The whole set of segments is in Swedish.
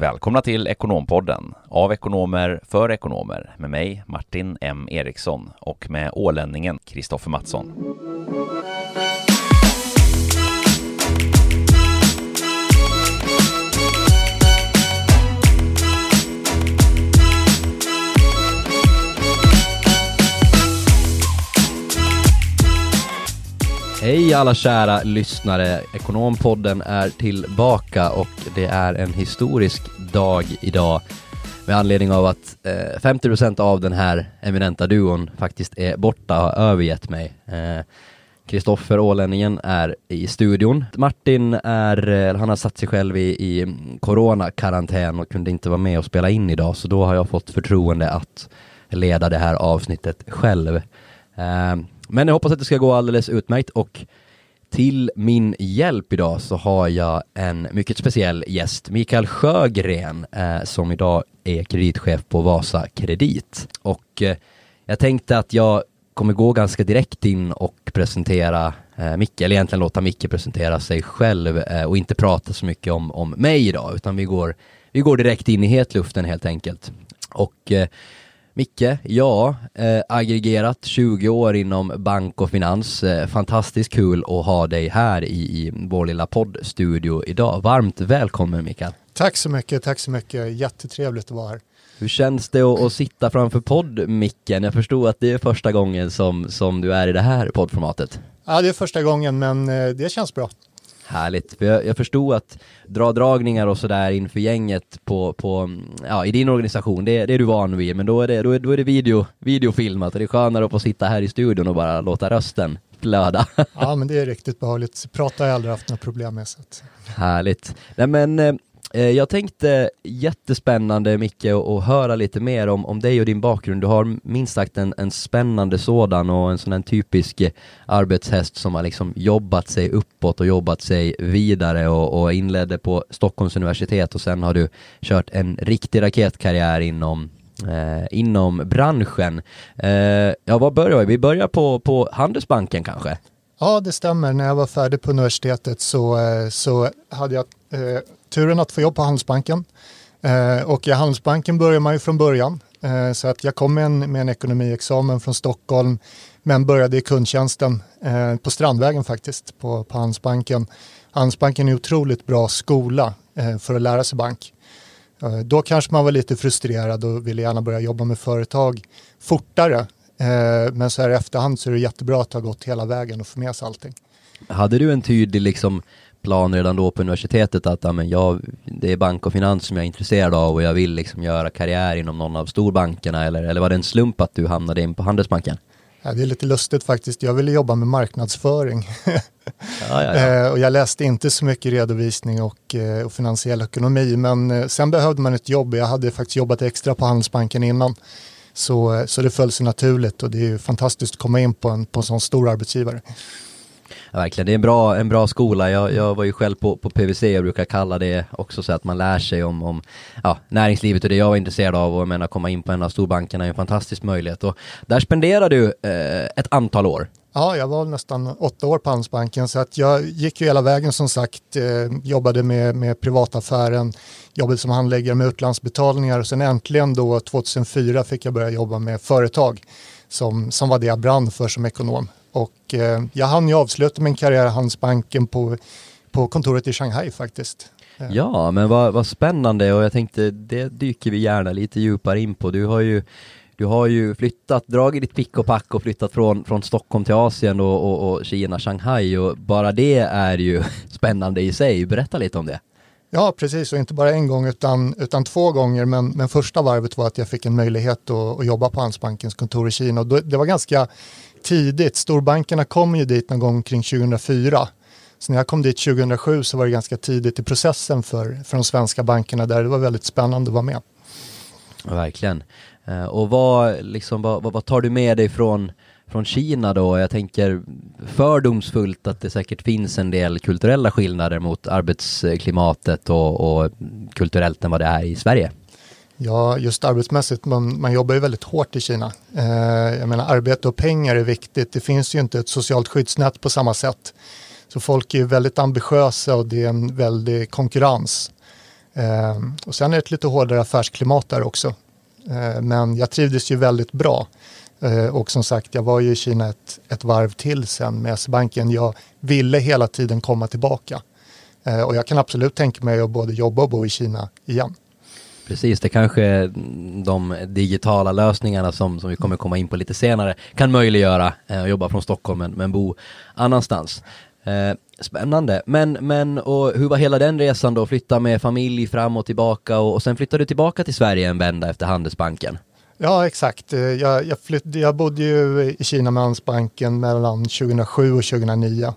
Välkomna till Ekonompodden av ekonomer för ekonomer med mig Martin M Eriksson och med ålänningen Kristoffer Mattsson. Hej alla kära lyssnare! Ekonompodden är tillbaka och det är en historisk dag idag med anledning av att eh, 50% av den här eminenta duon faktiskt är borta och har övergett mig. Eh, Kristoffer eh, Ålänningen är i studion. Martin är, eh, han har satt sig själv i, i coronakarantän och kunde inte vara med och spela in idag så då har jag fått förtroende att leda det här avsnittet själv. Eh, men jag hoppas att det ska gå alldeles utmärkt och till min hjälp idag så har jag en mycket speciell gäst, Mikael Sjögren, eh, som idag är kreditchef på Vasa Kredit. Och eh, jag tänkte att jag kommer gå ganska direkt in och presentera eh, Micke, eller egentligen låta Micke presentera sig själv eh, och inte prata så mycket om, om mig idag, utan vi går, vi går direkt in i hetluften helt enkelt. Och eh, Micke, ja, eh, aggregerat 20 år inom bank och finans. Eh, fantastiskt kul att ha dig här i, i vår lilla poddstudio idag. Varmt välkommen Mikael. Tack så mycket, tack så mycket. Jättetrevligt att vara här. Hur känns det att, att sitta framför poddmicken? Jag förstod att det är första gången som, som du är i det här poddformatet. Ja, det är första gången, men eh, det känns bra. Härligt, för jag, jag förstod att dra dragningar och sådär inför gänget på, på, ja, i din organisation, det, det är du van vid, men då är det, då är, då är det video, videofilmat och det är skönare att få sitta här i studion och bara låta rösten flöda. Ja, men det är riktigt behagligt. Prata har jag aldrig haft några problem med. Så. Härligt. Nej, men Eh, Eh, jag tänkte jättespännande Micke att höra lite mer om, om dig och din bakgrund. Du har minst sagt en, en spännande sådan och en sån här typisk eh, arbetshäst som har liksom jobbat sig uppåt och jobbat sig vidare och, och inledde på Stockholms universitet och sen har du kört en riktig raketkarriär inom eh, inom branschen. Eh, ja, var börjar vi? Vi börjar på, på Handelsbanken kanske? Ja, det stämmer. När jag var färdig på universitetet så, eh, så hade jag eh, turen att få jobb på Handelsbanken. Eh, och i Handelsbanken börjar man ju från början. Eh, så att jag kom med en, med en ekonomiexamen från Stockholm men började i kundtjänsten eh, på Strandvägen faktiskt på, på Handelsbanken. Handelsbanken är en otroligt bra skola eh, för att lära sig bank. Eh, då kanske man var lite frustrerad och ville gärna börja jobba med företag fortare. Eh, men så här i efterhand så är det jättebra att ha gått hela vägen och få med sig allting. Hade du en tydlig liksom plan redan då på universitetet att ja, men jag, det är bank och finans som jag är intresserad av och jag vill liksom göra karriär inom någon av storbankerna eller, eller var det en slump att du hamnade in på Handelsbanken? Ja, det är lite lustigt faktiskt. Jag ville jobba med marknadsföring. Ja, ja. Eh, och jag läste inte så mycket redovisning och, eh, och finansiell ekonomi men eh, sen behövde man ett jobb. Jag hade faktiskt jobbat extra på Handelsbanken innan. Så, så det föll sig naturligt och det är fantastiskt att komma in på en, på en sån stor arbetsgivare. Ja, verkligen, det är en bra, en bra skola. Jag, jag var ju själv på, på PVC och brukar kalla det också så att man lär sig om, om ja, näringslivet och det jag var intresserad av och jag menar komma in på en av storbankerna är en fantastisk möjlighet. Och där spenderade du eh, ett antal år. Ja, jag var nästan åtta år på Handelsbanken så att jag gick ju hela vägen som sagt, eh, jobbade med, med privataffären, jobbade som handläggare med utlandsbetalningar och sen äntligen då 2004 fick jag börja jobba med företag som, som var det jag brann för som ekonom. Och eh, jag hann ju avsluta min karriär i Handelsbanken på, på kontoret i Shanghai faktiskt. Eh. Ja, men vad, vad spännande och jag tänkte det dyker vi gärna lite djupare in på. Du har ju du har ju flyttat, dragit ditt pick och pack och flyttat från, från Stockholm till Asien och, och, och Kina, Shanghai och bara det är ju spännande i sig. Berätta lite om det. Ja, precis och inte bara en gång utan, utan två gånger. Men, men första varvet var att jag fick en möjlighet att, att jobba på Handelsbankens kontor i Kina. Och det var ganska tidigt. Storbankerna kom ju dit någon gång kring 2004. Så när jag kom dit 2007 så var det ganska tidigt i processen för, för de svenska bankerna där det var väldigt spännande att vara med. verkligen. Eh, och vad, liksom, vad, vad tar du med dig från, från Kina då? Jag tänker fördomsfullt att det säkert finns en del kulturella skillnader mot arbetsklimatet och, och kulturellt än vad det är i Sverige. Ja, just arbetsmässigt, man, man jobbar ju väldigt hårt i Kina. Eh, jag menar, arbete och pengar är viktigt. Det finns ju inte ett socialt skyddsnät på samma sätt. Så folk är väldigt ambitiösa och det är en väldig konkurrens. Eh, och sen är det ett lite hårdare affärsklimat där också. Eh, men jag trivdes ju väldigt bra. Eh, och som sagt, jag var ju i Kina ett, ett varv till sen med S-banken. Jag ville hela tiden komma tillbaka. Eh, och jag kan absolut tänka mig att både jobba och bo i Kina igen. Precis, det kanske är de digitala lösningarna som, som vi kommer komma in på lite senare kan möjliggöra eh, att jobba från Stockholm men, men bo annanstans. Eh, spännande. Men, men och hur var hela den resan då? Flytta med familj fram och tillbaka och, och sen flyttade du tillbaka till Sverige en vända efter Handelsbanken. Ja, exakt. Eh, jag, jag, flytt, jag bodde ju i Kina med Handelsbanken mellan 2007 och 2009.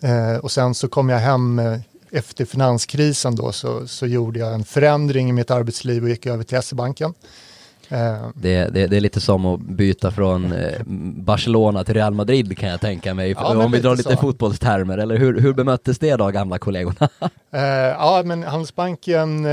Eh, och sen så kom jag hem eh, efter finanskrisen då så, så gjorde jag en förändring i mitt arbetsliv och gick över till SE-banken. Eh, det, det, det, är lite som att byta från eh, Barcelona till Real Madrid kan jag tänka mig, ja, om vi drar lite så. fotbollstermer, eller hur, hur bemöttes det då, gamla kollegorna? Eh, ja, men Handelsbanken,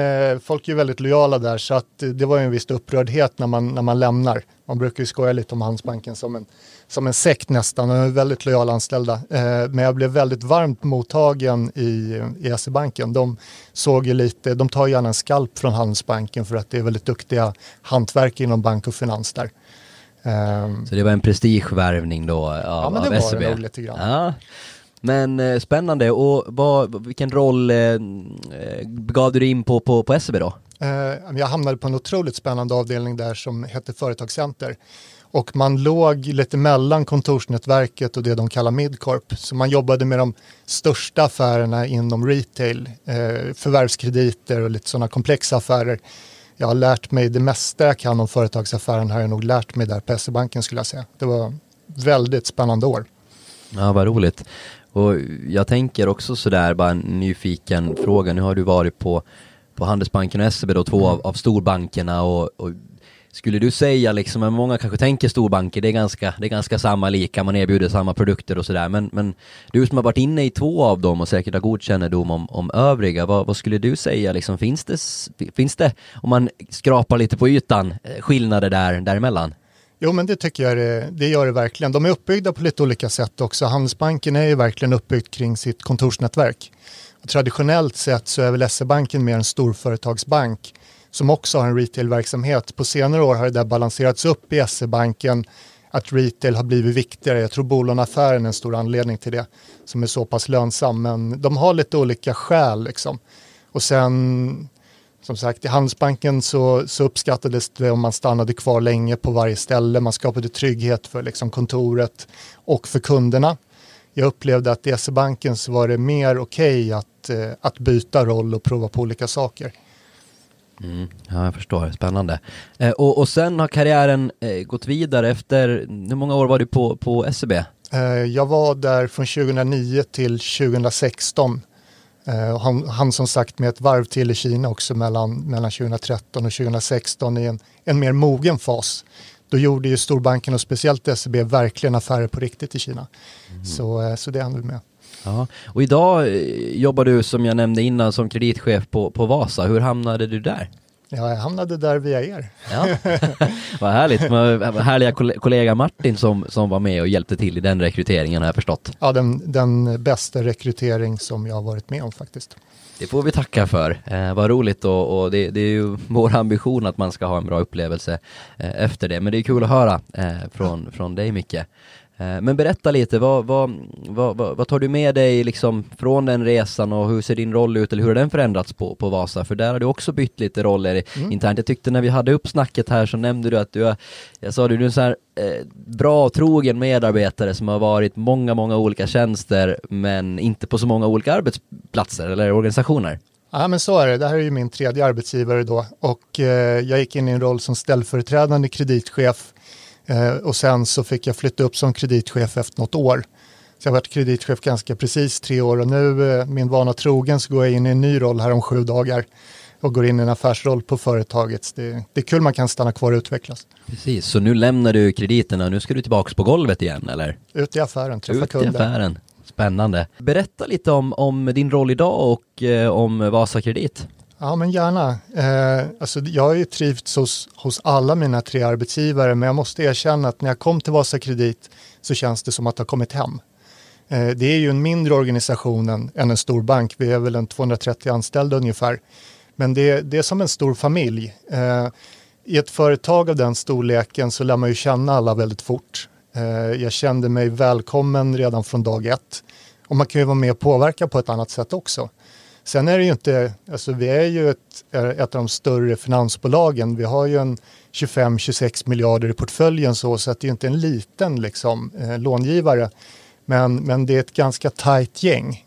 folk är väldigt lojala där, så att det var ju en viss upprördhet när man, när man lämnar. Man brukar ju skoja lite om Handelsbanken som en som en sekt nästan, och väldigt lojala anställda. Eh, men jag blev väldigt varmt mottagen i, i SE-banken. De såg ju lite, de tar gärna en skalp från Handelsbanken för att det är väldigt duktiga hantverk inom bank och finans där. Eh, Så det var en prestigevärvning då av, ja, men det SEB? var det nog lite grann. Ja. Men eh, spännande, och vad, vilken roll eh, gav du dig in på på, på SEB då? Eh, jag hamnade på en otroligt spännande avdelning där som hette Företagscenter. Och man låg lite mellan kontorsnätverket och det de kallar Midcorp. Så man jobbade med de största affärerna inom retail, eh, förvärvskrediter och lite sådana komplexa affärer. Jag har lärt mig det mesta jag kan om företagsaffären har jag nog lärt mig där på SE-banken skulle jag säga. Det var väldigt spännande år. Ja, vad roligt. Och jag tänker också sådär, bara en nyfiken fråga. Nu har du varit på, på Handelsbanken och SEB då, två av, av storbankerna och, och skulle du säga liksom, många kanske tänker storbanker, det är ganska, det är ganska samma lika, man erbjuder samma produkter och sådär, men, men du som har varit inne i två av dem och säkert har god kännedom om, om övriga, vad, vad skulle du säga liksom, finns det, finns det, om man skrapar lite på ytan, eh, skillnader där, däremellan? Jo, men det tycker jag det, det gör det verkligen. De är uppbyggda på lite olika sätt också. Handelsbanken är ju verkligen uppbyggd kring sitt kontorsnätverk. Och traditionellt sett så är väl SE-banken mer en storföretagsbank som också har en retailverksamhet. På senare år har det där balanserats upp i SE-banken att retail har blivit viktigare. Jag tror bolåneaffären är en stor anledning till det som är så pass lönsam. Men de har lite olika skäl liksom. Och sen som sagt i Handelsbanken så, så uppskattades det om man stannade kvar länge på varje ställe. Man skapade trygghet för liksom kontoret och för kunderna. Jag upplevde att i SE-banken så var det mer okej okay att, eh, att byta roll och prova på olika saker. Mm, ja, jag förstår. Spännande. Eh, och, och sen har karriären eh, gått vidare efter, hur många år var du på, på SEB? Eh, jag var där från 2009 till 2016. Eh, han, han som sagt med ett varv till i Kina också mellan, mellan 2013 och 2016 i en, en mer mogen fas. Då gjorde ju storbanken och speciellt SEB verkligen affärer på riktigt i Kina. Mm. Så, eh, så det hann vi med. Ja, och idag eh, jobbar du som jag nämnde innan som kreditchef på, på Vasa. Hur hamnade du där? Ja, jag hamnade där via er. Ja. Vad härligt, med härliga kollega Martin som, som var med och hjälpte till i den rekryteringen har jag förstått. Ja, den, den bästa rekrytering som jag har varit med om faktiskt. Det får vi tacka för. Eh, vad roligt och, och det, det, är ju vår ambition att man ska ha en bra upplevelse eh, efter det. Men det är kul att höra eh, från, från dig Micke. Eh, men berätta lite, vad, vad, vad, vad, tar du med dig liksom från den resan och hur ser din roll ut eller hur har den förändrats på, på Vasa? För där har du också bytt lite roller mm. internt. Jag tyckte när vi hade upp snacket här så nämnde du att du, jag sa du, du är en sån här eh, bra och trogen medarbetare som har varit många, många olika tjänster men inte på så många olika arbetsplatser eller organisationer. Ja men så är det, det här är ju min tredje arbetsgivare då och eh, jag gick in i en roll som ställföreträdande kreditchef och sen så fick jag flytta upp som kreditchef efter något år. Så jag har varit kreditchef ganska precis tre år och nu, eh, min vana trogen, så går jag in i en ny roll här om sju dagar och går in i en affärsroll på företaget. Det, det är kul man kan stanna kvar och utvecklas. Precis, så nu lämnar du krediterna nu ska du tillbaka på golvet igen eller? Ut i affären, träffa Ut kunder. Ut i affären, spännande. Berätta lite om, om din roll idag och eh, om Vasa Kredit. Ja, men gärna. Eh, alltså, jag har ju trivts hos, hos alla mina tre arbetsgivare, men jag måste erkänna att när jag kom till Vasa Kredit så känns det som att ha kommit hem. Eh, det är ju en mindre organisation än, än en stor bank. Vi är väl en 230 anställda ungefär. Men det, det är som en stor familj. Eh, I ett företag av den storleken så lär man ju känna alla väldigt fort. Eh, jag kände mig välkommen redan från dag ett. Och man kan ju vara med och påverka på ett annat sätt också. Sen är det ju inte, alltså vi är ju ett, ett av de större finansbolagen. Vi har ju en 25-26 miljarder i portföljen så, så att det är inte en liten liksom, eh, långivare. Men, men det är ett ganska tajt gäng.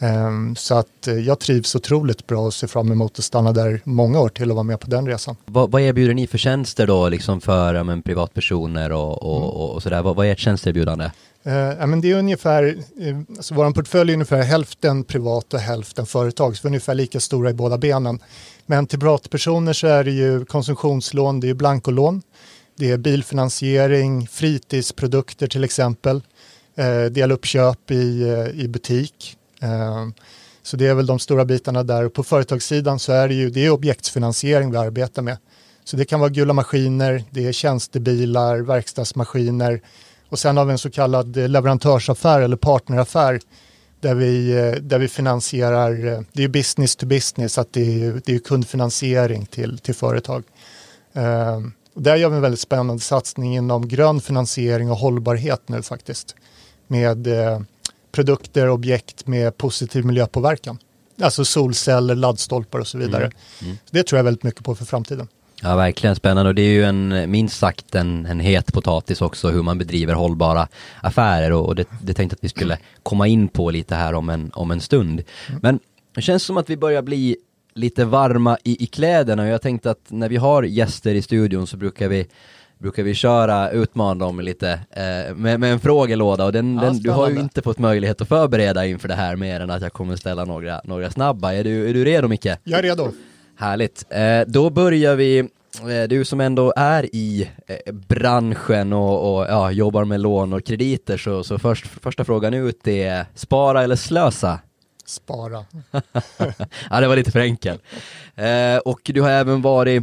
Um, så att eh, jag trivs otroligt bra och ser fram emot att stanna där många år till och vara med på den resan. Vad, vad erbjuder ni för tjänster då liksom för men, privatpersoner och, och, mm. och, och sådär? Vad, vad är ert tjänsteerbjudande? Eh, men det är ungefär, eh, alltså vår portfölj är ungefär hälften privat och hälften företag, så vi är ungefär lika stora i båda benen. Men till privatpersoner så är det ju konsumtionslån, det är ju blankolån, det är bilfinansiering, fritidsprodukter till exempel, eh, deluppköp i, eh, i butik, Eh, så det är väl de stora bitarna där. Och På företagssidan så är det ju det är objektsfinansiering vi arbetar med. Så det kan vara gula maskiner, det är tjänstebilar, verkstadsmaskiner och sen har vi en så kallad leverantörsaffär eller partneraffär där vi, eh, där vi finansierar, eh, det är business to business, att det är, det är kundfinansiering till, till företag. Uh, där gör vi en väldigt spännande satsning inom grön finansiering och hållbarhet nu faktiskt. Med uh, produkter, objekt med positiv miljöpåverkan. Alltså solceller, laddstolpar och så vidare. Mm. Mm. Det tror jag väldigt mycket på för framtiden. Ja, verkligen spännande och det är ju en, minst sagt en, en het potatis också hur man bedriver hållbara affärer och, och det, det tänkte att vi skulle komma in på lite här om en, om en stund. Mm. Men det känns som att vi börjar bli lite varma i, i kläderna och jag tänkte att när vi har gäster i studion så brukar vi brukar vi köra, utmana dem lite eh, med, med, en frågelåda och den, ja, den, du har ju inte fått möjlighet att förbereda inför det här mer än att jag kommer ställa några, några snabba. Är du, är du redo Micke? Jag är redo. Härligt. Eh, då börjar vi, eh, du som ändå är i eh, branschen och, och ja, jobbar med lån och krediter så, så först, första frågan ut är spara eller slösa? Spara. ja, det var lite för enkel. Eh, och du har även varit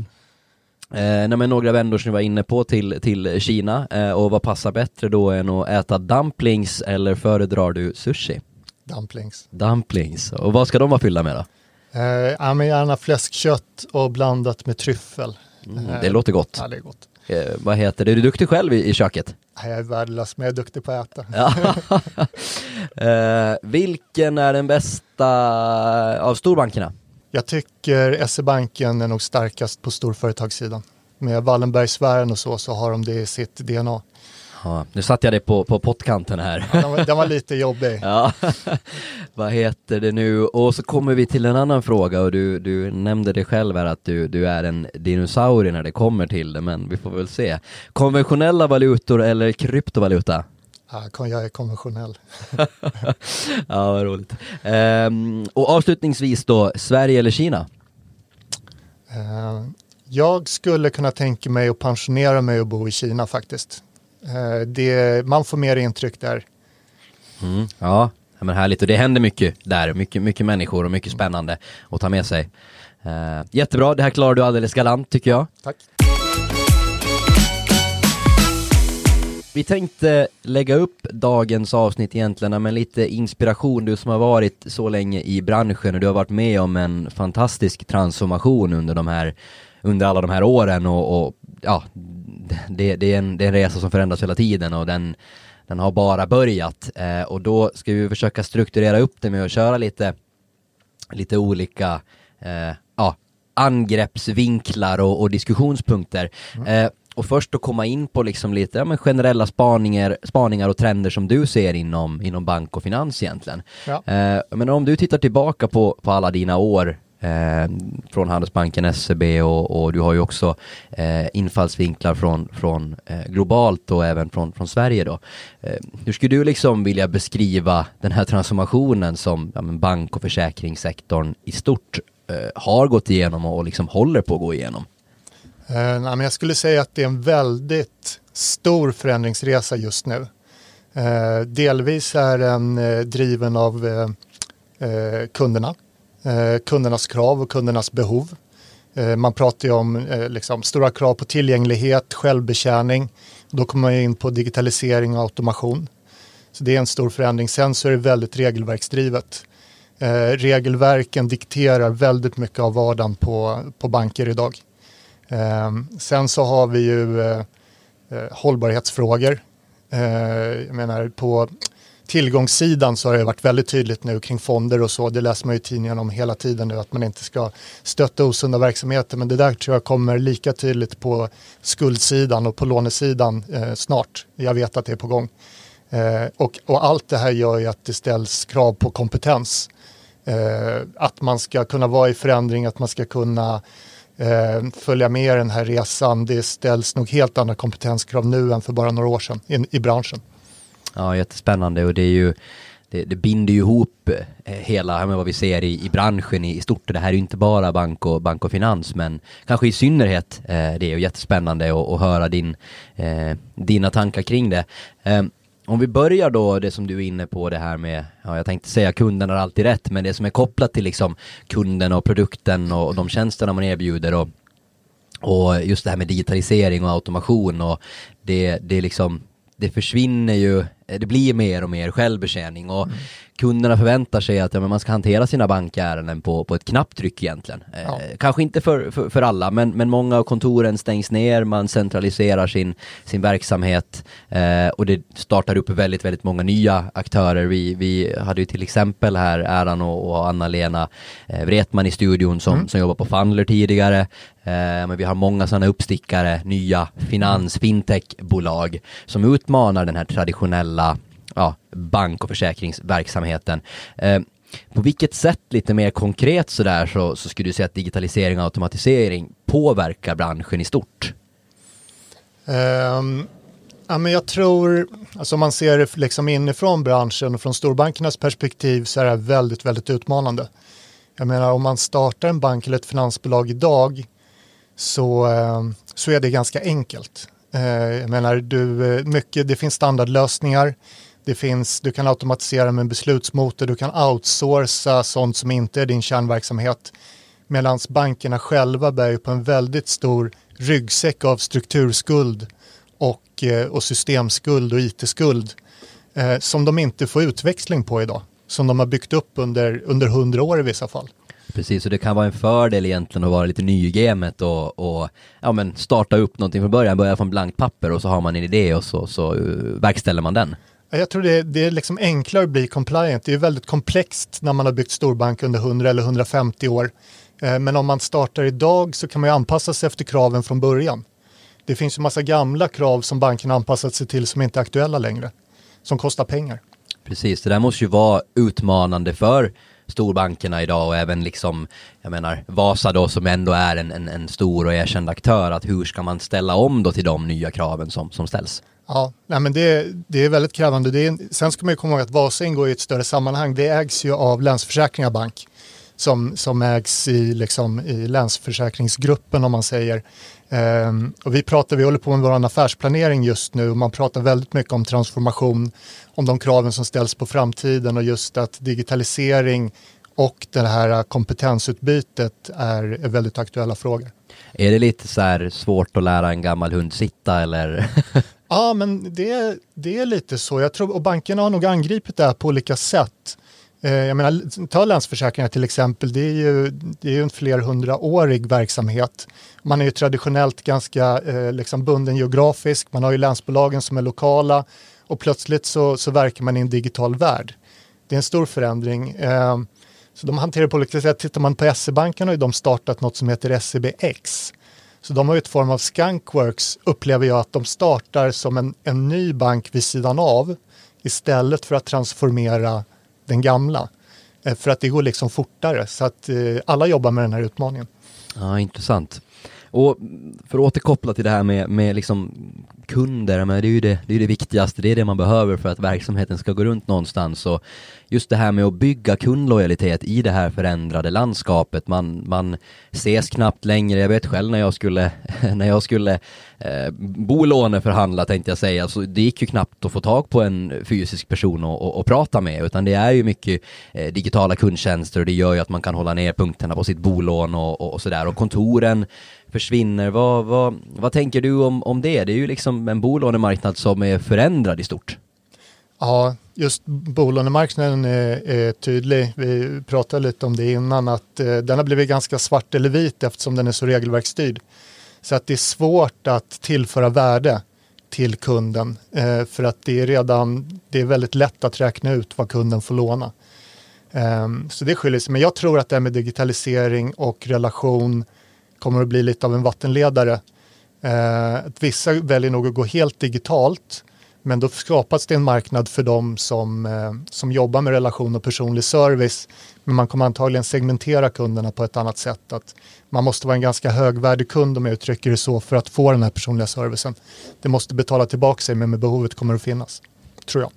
Eh, några vändor som vi var inne på till, till Kina eh, och vad passar bättre då än att äta dumplings eller föredrar du sushi? Dumplings. Dumplings, och vad ska de vara fyllda med då? Eh, ja, men gärna fläskkött och blandat med tryffel. Mm, det låter gott. Ja, det är gott. Eh, vad heter det, är du duktig själv i, i köket? Jag är värdelös, men jag är duktig på att äta. eh, vilken är den bästa av storbankerna? Jag tycker SE-banken är nog starkast på storföretagssidan. Med Wallenbergsfären och så, så har de det i sitt DNA. Ja, nu satte jag det på, på pottkanten här. Ja, den, var, den var lite jobbig. ja. Vad heter det nu? Och så kommer vi till en annan fråga och du, du nämnde det själv här att du, du är en dinosaurie när det kommer till det, men vi får väl se. Konventionella valutor eller kryptovaluta? Ja, jag är konventionell. ja, vad roligt. Um, och avslutningsvis då, Sverige eller Kina? Uh, jag skulle kunna tänka mig att pensionera mig och bo i Kina faktiskt. Uh, det, man får mer intryck där. Mm, ja, men härligt. Och det händer mycket där. Mycket, mycket människor och mycket spännande att ta med sig. Uh, jättebra, det här klarar du alldeles galant tycker jag. Tack. Vi tänkte lägga upp dagens avsnitt egentligen med lite inspiration, du som har varit så länge i branschen och du har varit med om en fantastisk transformation under de här, under alla de här åren och, och ja, det, det, är en, det är en resa som förändras hela tiden och den, den har bara börjat eh, och då ska vi försöka strukturera upp det med att köra lite, lite olika eh, ja, angreppsvinklar och, och diskussionspunkter. Mm. Eh, och först att komma in på liksom lite ja, men generella spaningar, spaningar och trender som du ser inom, inom bank och finans egentligen. Ja. Eh, men om du tittar tillbaka på, på alla dina år eh, från Handelsbanken, SEB och, och, du har ju också eh, infallsvinklar från, från eh, globalt och även från, från Sverige då. Eh, hur skulle du liksom vilja beskriva den här transformationen som ja, bank och försäkringssektorn i stort eh, har gått igenom och, och liksom håller på att gå igenom? Eh, nej, men jag skulle säga att det är en väldigt stor förändringsresa just nu. Eh, delvis är den eh, driven av eh, eh kunderna, Eh, kundernas krav och kundernas behov. Eh, man pratar ju om eh, liksom, stora krav på tillgänglighet, självbetjäning. Då kommer man in på digitalisering och automation. Så det är en stor förändring. Sen så är det väldigt regelverksdrivet. Eh, regelverken dikterar väldigt mycket av vardagen på, på banker idag. Eh, sen så har vi ju eh, hållbarhetsfrågor. Eh, jag menar på tillgångssidan så har det varit väldigt tydligt nu kring fonder och så. Det läser man ju i tidningen om hela tiden nu att man inte ska stötta osunda verksamheter. Men det där tror jag kommer lika tydligt på skuldsidan och på lånesidan eh, snart. Jag vet att det är på gång. Eh, och, och, allt det här gör ju att det ställs krav på kompetens. Eh, att man ska kunna vara i förändring, att man ska kunna eh, följa med den här resan. Det ställs nog helt andra kompetenskrav nu än för bara några år sedan i, i branschen. Ja, jättespännande och det är ju det, det binder ju ihop eh, hela med vad vi ser i, i branschen i, i stort. Det här är ju inte bara bank och, bank och finans, men kanske i synnerhet. Eh, det är ju jättespännande att, höra din, eh, dina tankar kring det. Eh, om vi börjar då det som du är inne på det här med, ja jag tänkte säga kunden har alltid rätt, men det som är kopplat till liksom kunden och produkten och, och de tjänsterna man erbjuder och, och just det här med digitalisering och automation och det, det liksom det försvinner ju, eh, det blir mer och mer självbetjäning och mm kunderna förväntar sig att ja, man ska hantera sina bankärenden på, på ett knapptryck egentligen. Eh, ja. Eh, kanske inte för, för, för, alla, men, men många av kontoren stängs ner, man centraliserar sin, sin verksamhet eh, och det startar upp väldigt, väldigt många nya aktörer. Vi, vi hade ju till exempel här äran och, och Anna-Lena eh, Wretman i studion som, mm. som jobbar på Fundler tidigare. Eh, men vi har många sådana uppstickare, nya finans, fintechbolag som utmanar den här traditionella ja, bank och försäkringsverksamheten. Eh, på vilket sätt, lite mer konkret sådär, så, så skulle du säga att digitalisering och automatisering påverkar branschen i stort? Um, ja, men jag tror, alltså om man ser det liksom inifrån branschen och från storbankernas perspektiv så är det väldigt, väldigt utmanande. Jag menar om man startar en bank eller ett finansbolag idag så, ehm, så är det ganska enkelt. Eh, jag menar, du, eh, mycket, det finns standardlösningar. Det finns, du kan automatisera med beslutsmotor, du kan outsourca sånt som inte är din kärnverksamhet. Medan bankerna själva bär på en väldigt stor ryggsäck av strukturskuld och, eh, och systemskuld och it-skuld eh, som de inte får utväxling på idag. Som de har byggt upp under, under hundra år i vissa fall. Precis, och det kan vara en fördel egentligen att vara lite ny i gamet och, och ja, men starta upp någonting från början, börja från blankt papper och så har man en idé och så, så uh, verkställer man den. Jag tror det, det är liksom enklare att bli compliant. Det är väldigt komplext när man har byggt storbank under 100 eller 150 år. Eh, men om man startar idag så kan man ju anpassa sig efter kraven från början. Det finns ju massa gamla krav som banken anpassat sig till som inte är aktuella längre. Som kostar pengar. Precis, det där måste ju vara utmanande för storbankerna idag och även liksom, jag menar, Vasa då som ändå är en, en, en stor och erkänd aktör, att hur ska man ställa om då till de nya kraven som, som ställs? Ja, nej men det, det är väldigt krävande. Det är, sen ska man ju komma ihåg att Vasa ingår i ett större sammanhang. Det ägs ju av Länsförsäkringar Bank som, som ägs i, liksom, i Länsförsäkringsgruppen om man säger. Ehm, och vi, pratar, vi håller på med vår affärsplanering just nu och man pratar väldigt mycket om transformation, om de kraven som ställs på framtiden och just att digitalisering och det här kompetensutbytet är, är väldigt aktuella frågor. Är det lite så här svårt att lära en gammal hund sitta eller? Ja, men det, det är lite så. Jag tror, och bankerna har nog angripit det här på olika sätt. Eh, jag menar, ta Länsförsäkringar till exempel, det är ju, det är ju en flerhundraårig verksamhet. Man är ju traditionellt ganska eh, liksom bunden geografiskt, man har ju länsbolagen som är lokala och plötsligt så, så verkar man i en digital värld. Det är en stor förändring. Eh, så de hanterar på olika sätt. Tittar man på SE-banken har de startat något som heter SEBX så de har ju ett form av skunkworks upplever jag att de startar som en, en ny bank vid sidan av istället för att transformera den gamla. Eh, för att det går liksom fortare så att eh, alla jobbar med den här utmaningen. Ja, intressant. Och för att återkoppla till det här med, med liksom kunder, men det är ju det, det, är det viktigaste, det är det man behöver för att verksamheten ska gå runt någonstans. Och just det här med att bygga kundlojalitet i det här förändrade landskapet, man, man ses knappt längre. Jag vet själv när jag skulle, när jag skulle eh, bolåneförhandla tänkte jag säga, så det gick ju knappt att få tag på en fysisk person och, och, och prata med, utan det är ju mycket eh, digitala kundtjänster och det gör ju att man kan hålla ner punkterna på sitt bolån och, och, och sådär. Och kontoren försvinner. Vad, vad, vad tänker du om, om det? Det är ju liksom en bolånemarknad som är förändrad i stort. Ja, just bolånemarknaden är, är, tydlig. Vi pratade lite om det innan, att eh, den har blivit ganska svart eller vit eftersom den är så regelverksstyrd. Så att det är svårt att tillföra värde till kunden eh, för att det är redan, det är väldigt lätt att räkna ut vad kunden får låna. Eh, så det skiljer sig, men jag tror att det här med digitalisering och relation kommer att bli lite av en vattenledare. Eh, vissa väljer nog att gå helt digitalt men då skapas det en marknad för dem som, eh, som jobbar med relation och personlig service. Men man kommer antagligen segmentera kunderna på ett annat sätt. Att man måste vara en ganska högvärdig kund om jag uttrycker det så för att få den här personliga servicen. Det måste betala tillbaka sig men med behovet kommer att finnas, tror jag.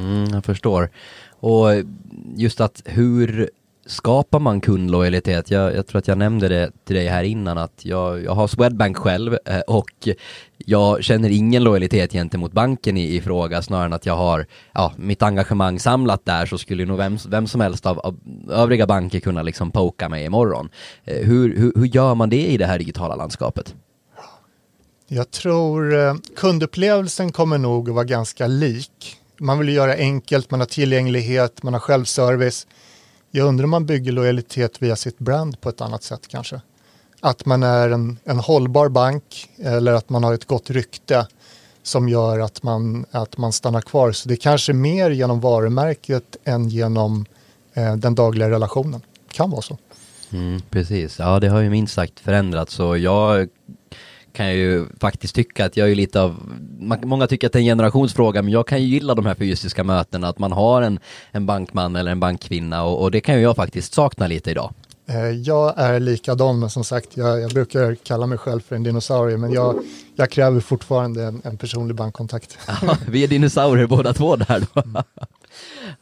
Mm, jag förstår. Och just att hur skapar man kundlojalitet? Jag, jag, tror att jag nämnde det till dig här innan att jag, jag har Swedbank själv eh, och jag känner ingen lojalitet gentemot banken i, i fråga snarare än att jag har ja, mitt engagemang samlat där så skulle nog vem, vem som helst av, av övriga banker kunna liksom poka mig imorgon. Eh, hur, hur, hur gör man det i det här digitala landskapet? Jag tror eh, kundupplevelsen kommer nog att vara ganska lik. Man vill göra enkelt, man har tillgänglighet, man har självservice. Jag undrar om man bygger lojalitet via sitt brand på ett annat sätt kanske. Att man är en, en hållbar bank eller att man har ett gott rykte som gör att man, att man stannar kvar. Så det är kanske mer genom varumärket än genom eh, den dagliga relationen. Kan vara så. Mm, precis, ja det har ju minst sagt förändrats så jag kan jag ju faktiskt tycka att jag är lite av, många tycker att det är en generationsfråga, men jag kan ju gilla de här fysiska mötena, att man har en, en bankman eller en bankkvinna och, och det kan ju jag faktiskt sakna lite idag. Eh, jag är likadan, men som sagt, jag, jag, brukar kalla mig själv för en dinosaurie, men jag, jag kräver fortfarande en, en personlig bankkontakt. Ja, vi är dinosaurier båda två där då.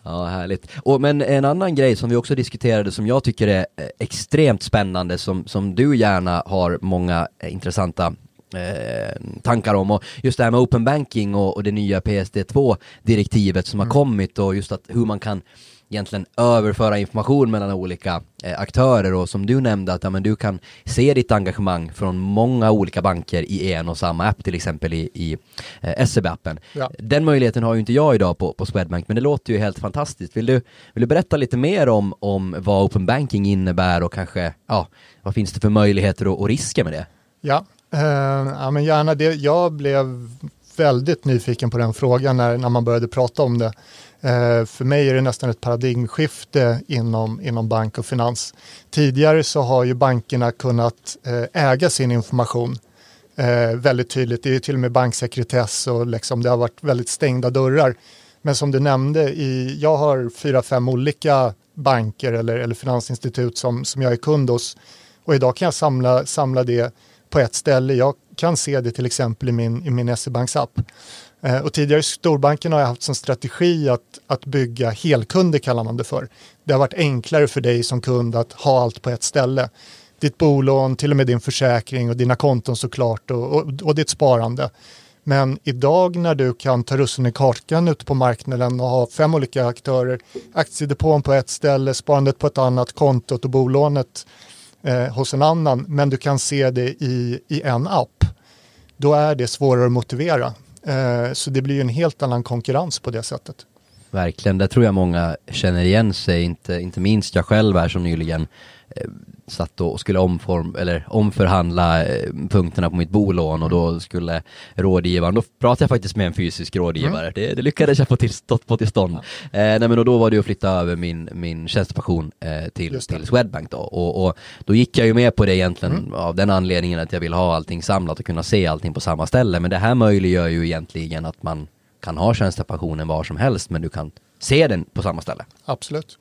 Ja, härligt. Och, men en annan grej som vi också diskuterade som jag tycker är eh, extremt spännande, som, som du gärna har många eh, intressanta Eh, tankar om och just det här med open banking och, och det nya PSD2-direktivet som mm. har kommit och just att hur man kan egentligen överföra information mellan olika eh, aktörer och som du nämnde att ja, men du kan se ditt engagemang från många olika banker i en och samma app, till exempel i, i eh, SEB-appen. Ja. Den möjligheten har ju inte jag idag på, på Swedbank, men det låter ju helt fantastiskt. Vill du, vill du berätta lite mer om, om vad open banking innebär och kanske, ja, vad finns det för möjligheter och, och risker med det? Ja, eh, ja men gärna det. Jag blev väldigt nyfiken på den frågan när, när man började prata om det. Eh, för mig är det nästan ett paradigmskifte inom, inom bank och finans. Tidigare så har ju bankerna kunnat eh, äga sin information eh, väldigt tydligt. Det är till och med banksekretess och liksom det har varit väldigt stängda dörrar. Men som du nämnde, i, jag har fyra, fem olika banker eller, eller finansinstitut som, som jag är kund hos. Och idag kan jag samla, samla det på ett ställe. Jag kan se det till exempel i min, i min SE-banks app. Eh, och tidigare i storbanken har jag haft som strategi att, att bygga helkunder kallar man det för. Det har varit enklare för dig som kund att ha allt på ett ställe. Ditt bolån, till och med din försäkring och dina konton såklart och, och, och ditt sparande. Men idag när du kan ta russinen i kakan ute på marknaden och ha fem olika aktörer, aktiedepån på ett ställe, sparandet på ett annat, kontot och bolånet eh, hos en annan, men du kan se det i, i en app, då är det svårare att motivera. Eh, så det blir ju en helt annan konkurrens på det sättet. Verkligen, det tror jag många känner igen sig, inte, inte minst jag själv här som nyligen eh, satt och skulle omform, eller omförhandla eh, punkterna på mitt bolån och då skulle rådgivaren, då pratade jag faktiskt med en fysisk rådgivare, mm. det, det, lyckades jag få till, få till stånd. Ja. Eh, nej men och då var det att flytta över min, min tjänstepension eh, till, till Swedbank då och, och, då gick jag ju med på det egentligen mm. av den anledningen att jag vill ha allting samlat och kunna se allting på samma ställe men det här möjliggör ju egentligen att man kan ha tjänstepensionen var som helst men du kan se den på samma ställe. Absolut.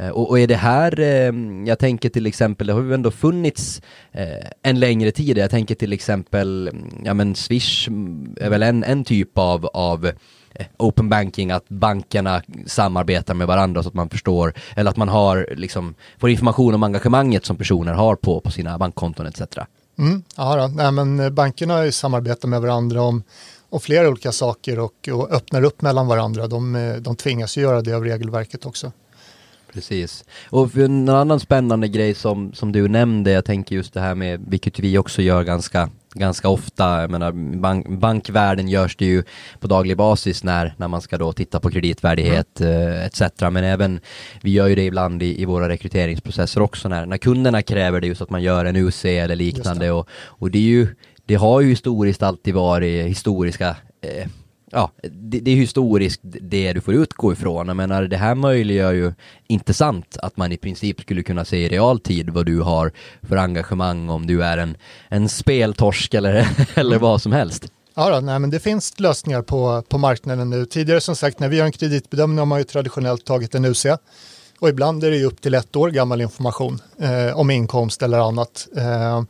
Eh, och, och, är det här, eh, jag tänker till exempel, det har ju ändå funnits eh, en längre tid, jag tänker till exempel, ja men Swish är väl en, en typ av, av eh, open banking, att bankerna samarbetar med varandra så att man förstår, eller att man har liksom, får information om engagemanget som personer har på, på sina bankkonton etc. Mm, ja, då. Nej, men eh, bankerna samarbetar med varandra om, om flera olika saker och, och öppnar upp mellan varandra. De, de tvingas ju göra det av regelverket också. Precis. Och en annan spännande grej som, som du nämnde, jag tänker just det här med, vilket vi också gör ganska ganska ofta, jag menar, bank, bankvärlden görs det ju på daglig basis när, när man ska då titta på kreditvärdighet mm. eh, etc. Men även, vi gör ju det ibland i, i våra rekryteringsprocesser också när, när kunderna kräver det just att man gör en UC eller liknande och, och det är ju det har ju historiskt alltid varit historiska eh, ja, det, det, är historiskt det du får utgå ifrån. Jag menar, det här möjliggör ju inte sant att man i princip skulle kunna se i realtid vad du har för engagemang om du är en, en speltorsk eller, eller vad som helst. Ja, då, nej, men det finns lösningar på, på marknaden nu. Tidigare som sagt, när vi gör en kreditbedömning har man ju traditionellt tagit en UC. Och ibland är det ju upp till ett år gammal information eh, om inkomst eller annat. Eh,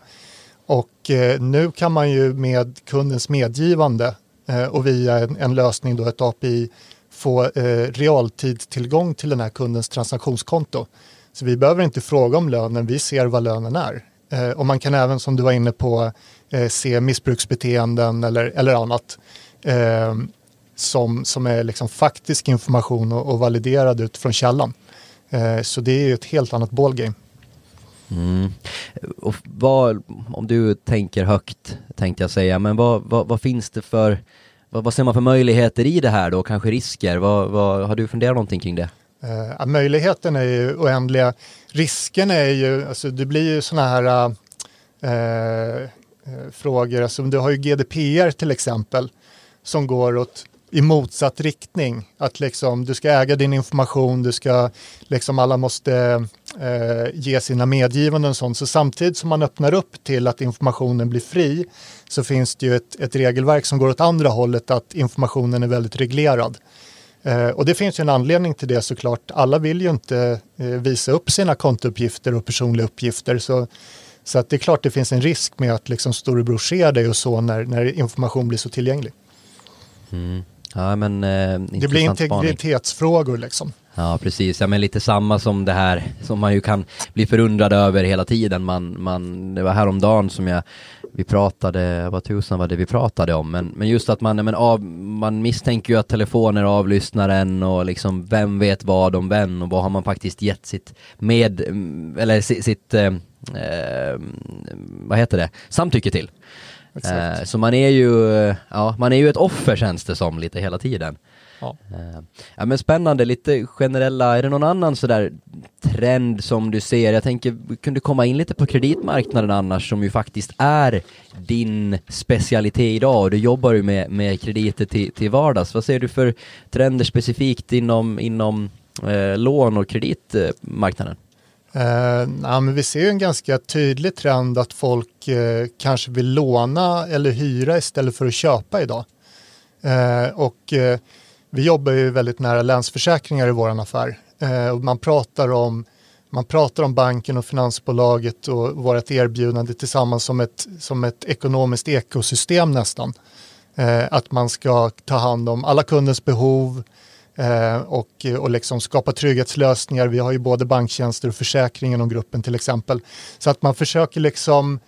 och eh, nu kan man ju med kundens medgivande Eh, och via en, en, lösning, då ett API, få eh, realtidstillgång till den här kundens transaktionskonto. Så vi behöver inte fråga om lönen, vi ser vad lönen är. Eh, och man kan även, som du var inne på, eh, se missbruksbeteenden eller, eller annat eh, som, som är liksom faktisk information och, och validerad utifrån källan. Eh, så det är ju ett helt annat ballgame. Mm. Och vad, om du tänker högt, tänkte jag säga, men vad, vad, vad finns det för, vad, vad, ser man för möjligheter i det här då, kanske risker? Vad, vad, har du funderat någonting kring det? Eh, möjligheten är ju oändliga. Risken är ju, alltså det blir ju sådana här eh, eh, frågor, alltså du har ju GDPR till exempel, som går åt i motsatt riktning. Att liksom, du ska äga din information, du ska, liksom alla måste eh, ge sina medgivanden och sånt. Så samtidigt som man öppnar upp till att informationen blir fri så finns det ju ett, ett regelverk som går åt andra hållet, att informationen är väldigt reglerad. Eh, och det finns ju en anledning till det såklart. Alla vill ju inte eh, visa upp sina kontouppgifter och personliga uppgifter. Så, så att det är klart det finns en risk med att liksom storebror ser dig och så när, när information blir så tillgänglig. Mm. Ja, men, eh, det blir integritetsfrågor liksom. Ja, precis. Ja, men lite samma som det här som man ju kan bli förundrad över hela tiden. Man, man, det var häromdagen som jag, vi pratade, vad tusan var det vi pratade om? Men, men just att man, men av, man misstänker ju att telefoner avlyssnar en och liksom vem vet vad om vem och vad har man faktiskt gett sitt med, eller sitt, sitt eh, eh, vad heter det, samtycke till. Eh, så man är ju, ja, man är ju ett offer känns det som lite hela tiden. Ja. Eh, ja men spännande, lite generella, är det någon annan sådär trend som du ser? Jag tänker, vi kunde komma in lite på kreditmarknaden annars som ju faktiskt är din specialitet idag och du jobbar ju med, med krediter till, till vardags. Vad ser du för trender specifikt inom, inom eh, lån och kreditmarknaden? Eh, Eh, ja, men vi ser en ganska tydlig trend att folk eh, kanske vill låna eller hyra istället för att köpa idag. Eh, och eh, vi jobbar ju väldigt nära Länsförsäkringar i vår affär. Eh, och man, pratar om, man pratar om banken och finansbolaget och vårt erbjudande tillsammans som ett, som ett ekonomiskt ekosystem nästan. Eh, att man ska ta hand om alla kundens behov, och, och liksom skapa trygghetslösningar. Vi har ju både banktjänster och försäkring inom gruppen till exempel. Så att man försöker liksom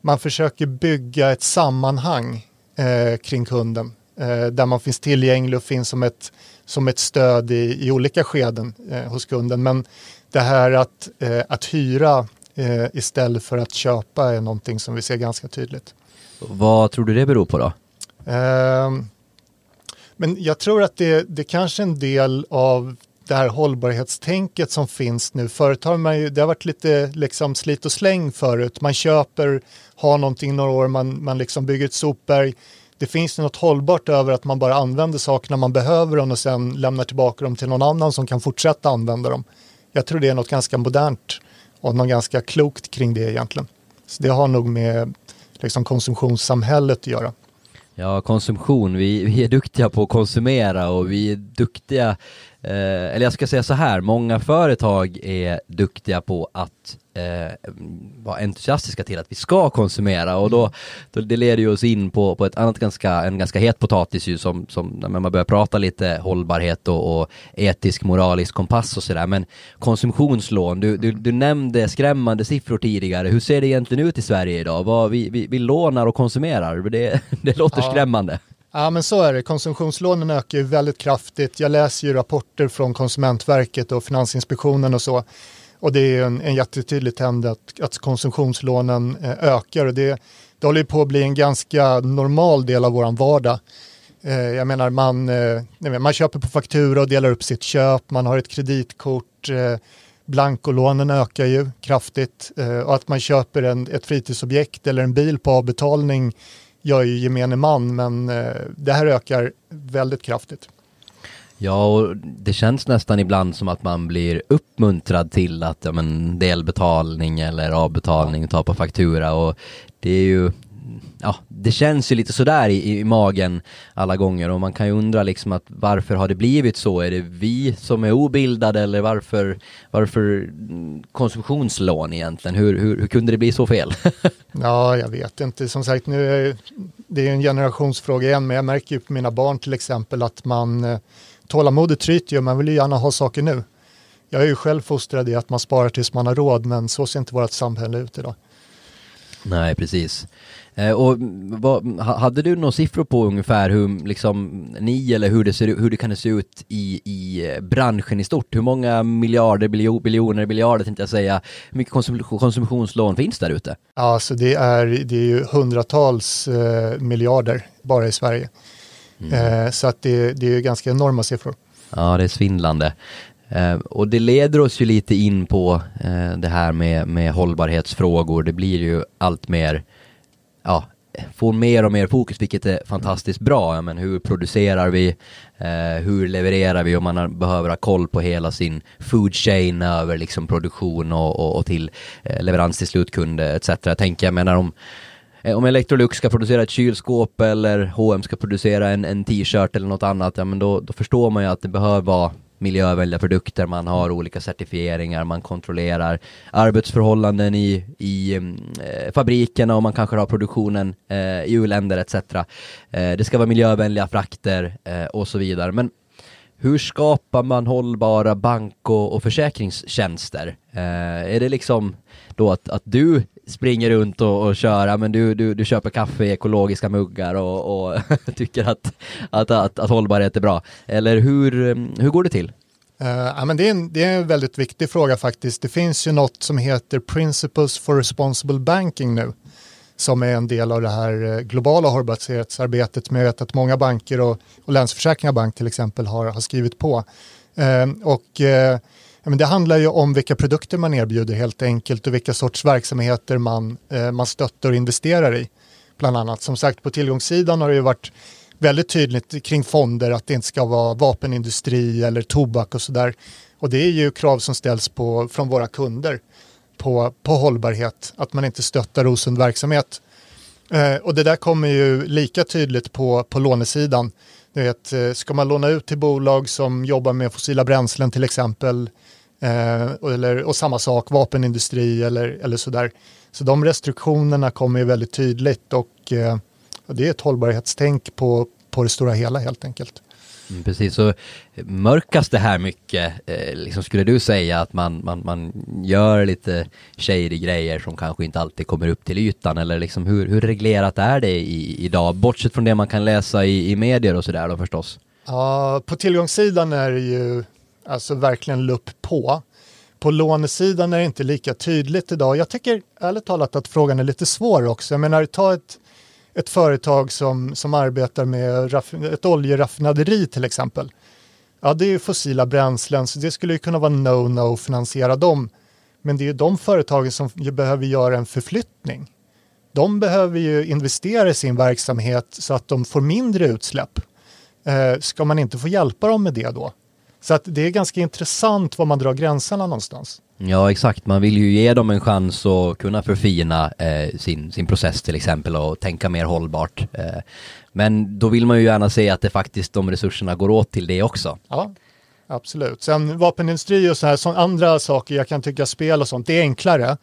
man försöker bygga ett sammanhang eh, kring kunden eh, där man finns tillgänglig och finns som ett, som ett stöd i, i olika skeden eh, hos kunden. Men det här att, eh, att hyra eh, istället för att köpa är någonting som vi ser ganska tydligt. Vad tror du det beror på då? Men jag tror att det, det kanske är en del av det här hållbarhetstänket som finns nu. Förut har man ju, det har varit lite liksom slit och släng förut. Man köper, har någonting några år, man, man liksom bygger ett sopberg. Det finns något hållbart över att man bara använder saker när man behöver dem och sen lämnar tillbaka dem till någon annan som kan fortsätta använda dem. Jag tror det är något ganska modernt och något ganska klokt kring det egentligen. Så det har nog med liksom konsumtionssamhället att göra. Ja, konsumtion. Vi, vi är duktiga på att konsumera och vi är duktiga, eh, eller jag ska säga så här, många företag är duktiga på att eh, vara entusiastiska till att vi ska konsumera och då, då det leder ju oss in på, på ett annat ganska, en ganska het potatis ju som, som när man börjar prata lite hållbarhet och, och etisk moralisk kompass och sådär men konsumtionslån, du, du, du nämnde skrämmande siffror tidigare, hur ser det egentligen ut i Sverige idag? Vad, vi, vi, vi lånar och konsumerar, det, det låter ja. skrämmande. Ja men så är det, konsumtionslånen ökar ju väldigt kraftigt. Jag läser ju rapporter från Konsumentverket och Finansinspektionen och så. Och det är en, en jättetydlig trend att, att konsumtionslånen eh, ökar. Och det, det håller på att bli en ganska normal del av vår vardag. Eh, jag menar man, eh, man köper på faktura och delar upp sitt köp, man har ett kreditkort, blankolånen ökar ju kraftigt. Och att man köper en, ett fritidsobjekt eller en bil på avbetalning jag är ju gemene man men eh, det här ökar väldigt kraftigt. Ja, och det känns nästan ibland som att man blir uppmuntrad till att ja, men, delbetalning eller avbetalning, ta på faktura och det är ju ja, det känns ju lite sådär i, i magen alla gånger och man kan ju undra liksom att varför har det blivit så? Är det vi som är obildade eller varför, varför mm, konsumtionslån egentligen? Hur, hur, hur kunde det bli så fel? ja, jag vet inte. Som sagt, nu är det är en generationsfråga igen, men jag märker ju på mina barn till exempel att man eh, tålamodet tryter ju, man vill ju gärna ha saker nu. Jag är ju själv fostrad i att man sparar tills man har råd, men så ser inte vårt samhälle ut idag. Nej, precis. Eh, och vad, hade du några siffror på ungefär hur liksom, ni eller hur det, ser, hur det kan se ut i, i eh, branschen i stort? Hur många miljarder, biljoner, biljarder tänkte jag säga, hur mycket konsum konsumtionslån finns där ute? Alltså det är, det är ju hundratals eh, miljarder bara i Sverige. Mm. Eh, så att det, det är ganska enorma siffror. Ja, det är svindlande. Eh, och det leder oss ju lite in på eh, det här med, med hållbarhetsfrågor. Det blir ju allt mer ja, får mer och mer fokus, vilket är fantastiskt bra. Men hur producerar vi? Eh, hur levererar vi? Och man har, behöver ha koll på hela sin food chain över liksom produktion och, och, och till eh, leverans till slutkund etc. Jag tänker, jag menar om eh, om Electrolux ska producera ett kylskåp eller H&M ska producera en, en t-shirt eller något annat, ja men då, då förstår man ju att det behöver vara miljövänliga produkter, man har olika certifieringar, man kontrollerar arbetsförhållanden i, i mm, eh, fabrikerna och man kanske har produktionen eh, i u-länder etc. Eh, det ska vara miljövänliga frakter eh, och så vidare. Men hur skapar man hållbara bank och, och försäkringstjänster? Eh, är det liksom då att, att du springer runt och, och kör, men du, du, du köper kaffe i ekologiska muggar och, och tycker att, att, att, att hållbarhet är bra? Eller hur, hur går det till? Uh, ja, men det, är en, det är en väldigt viktig fråga faktiskt. Det finns ju något som heter Principles for Responsible Banking nu som är en del av det här eh, globala hållbarhetsarbetet. Men jag vet att många banker och, och Länsförsäkringar Bank till exempel har, har skrivit på. Uh, och Ja, men det handlar ju om vilka produkter man erbjuder helt enkelt och vilka sorts verksamheter man, eh, man stöttar och investerar i. Bland annat, som sagt på tillgångssidan har det ju varit väldigt tydligt kring fonder att det inte ska vara vapenindustri eller tobak och sådär. Och det är ju krav som ställs på, från våra kunder på, på hållbarhet, att man inte stöttar osund verksamhet. Eh, och det där kommer ju lika tydligt på, på lånesidan. Du vet, eh, ska man låna ut till bolag som jobbar med fossila bränslen till exempel, eh, eller, och samma sak, vapenindustri eller, eller sådär. Så de restriktionerna kommer ju väldigt tydligt och, eh, och det är ett hållbarhetstänk på, på det stora hela helt enkelt. Mm, precis, så mörkas det här mycket, eh, liksom skulle du säga att man, man, man gör lite shady grejer som kanske inte alltid kommer upp till ytan eller liksom hur, hur reglerat är det i, idag? Bortsett från det man kan läsa i, i medier och sådär då förstås. Ja, på tillgångssidan är det ju alltså verkligen lupp på. På lånesidan är det inte lika tydligt idag. Jag tycker ärligt talat att frågan är lite svår också. Jag menar, ta ett, ett företag som, som arbetar med ett oljeraffinaderi till exempel. Ja, det är ju fossila bränslen, så det skulle ju kunna vara no-no att finansiera dem. Men det är ju de företagen som behöver göra en förflyttning. De behöver ju investera i sin verksamhet så att de får mindre utsläpp. Eh, ska man inte få hjälpa dem med det då? Så att det är ganska intressant var man drar gränserna någonstans. Ja exakt, man vill ju ge dem en chans att kunna förfina eh, sin, sin process till exempel och tänka mer hållbart. Eh, men då vill man ju gärna se att det faktiskt de resurserna går åt till det också. Ja, absolut. Sen vapenindustri och så här, så andra saker, jag kan tycka spel och sånt, det är enklare.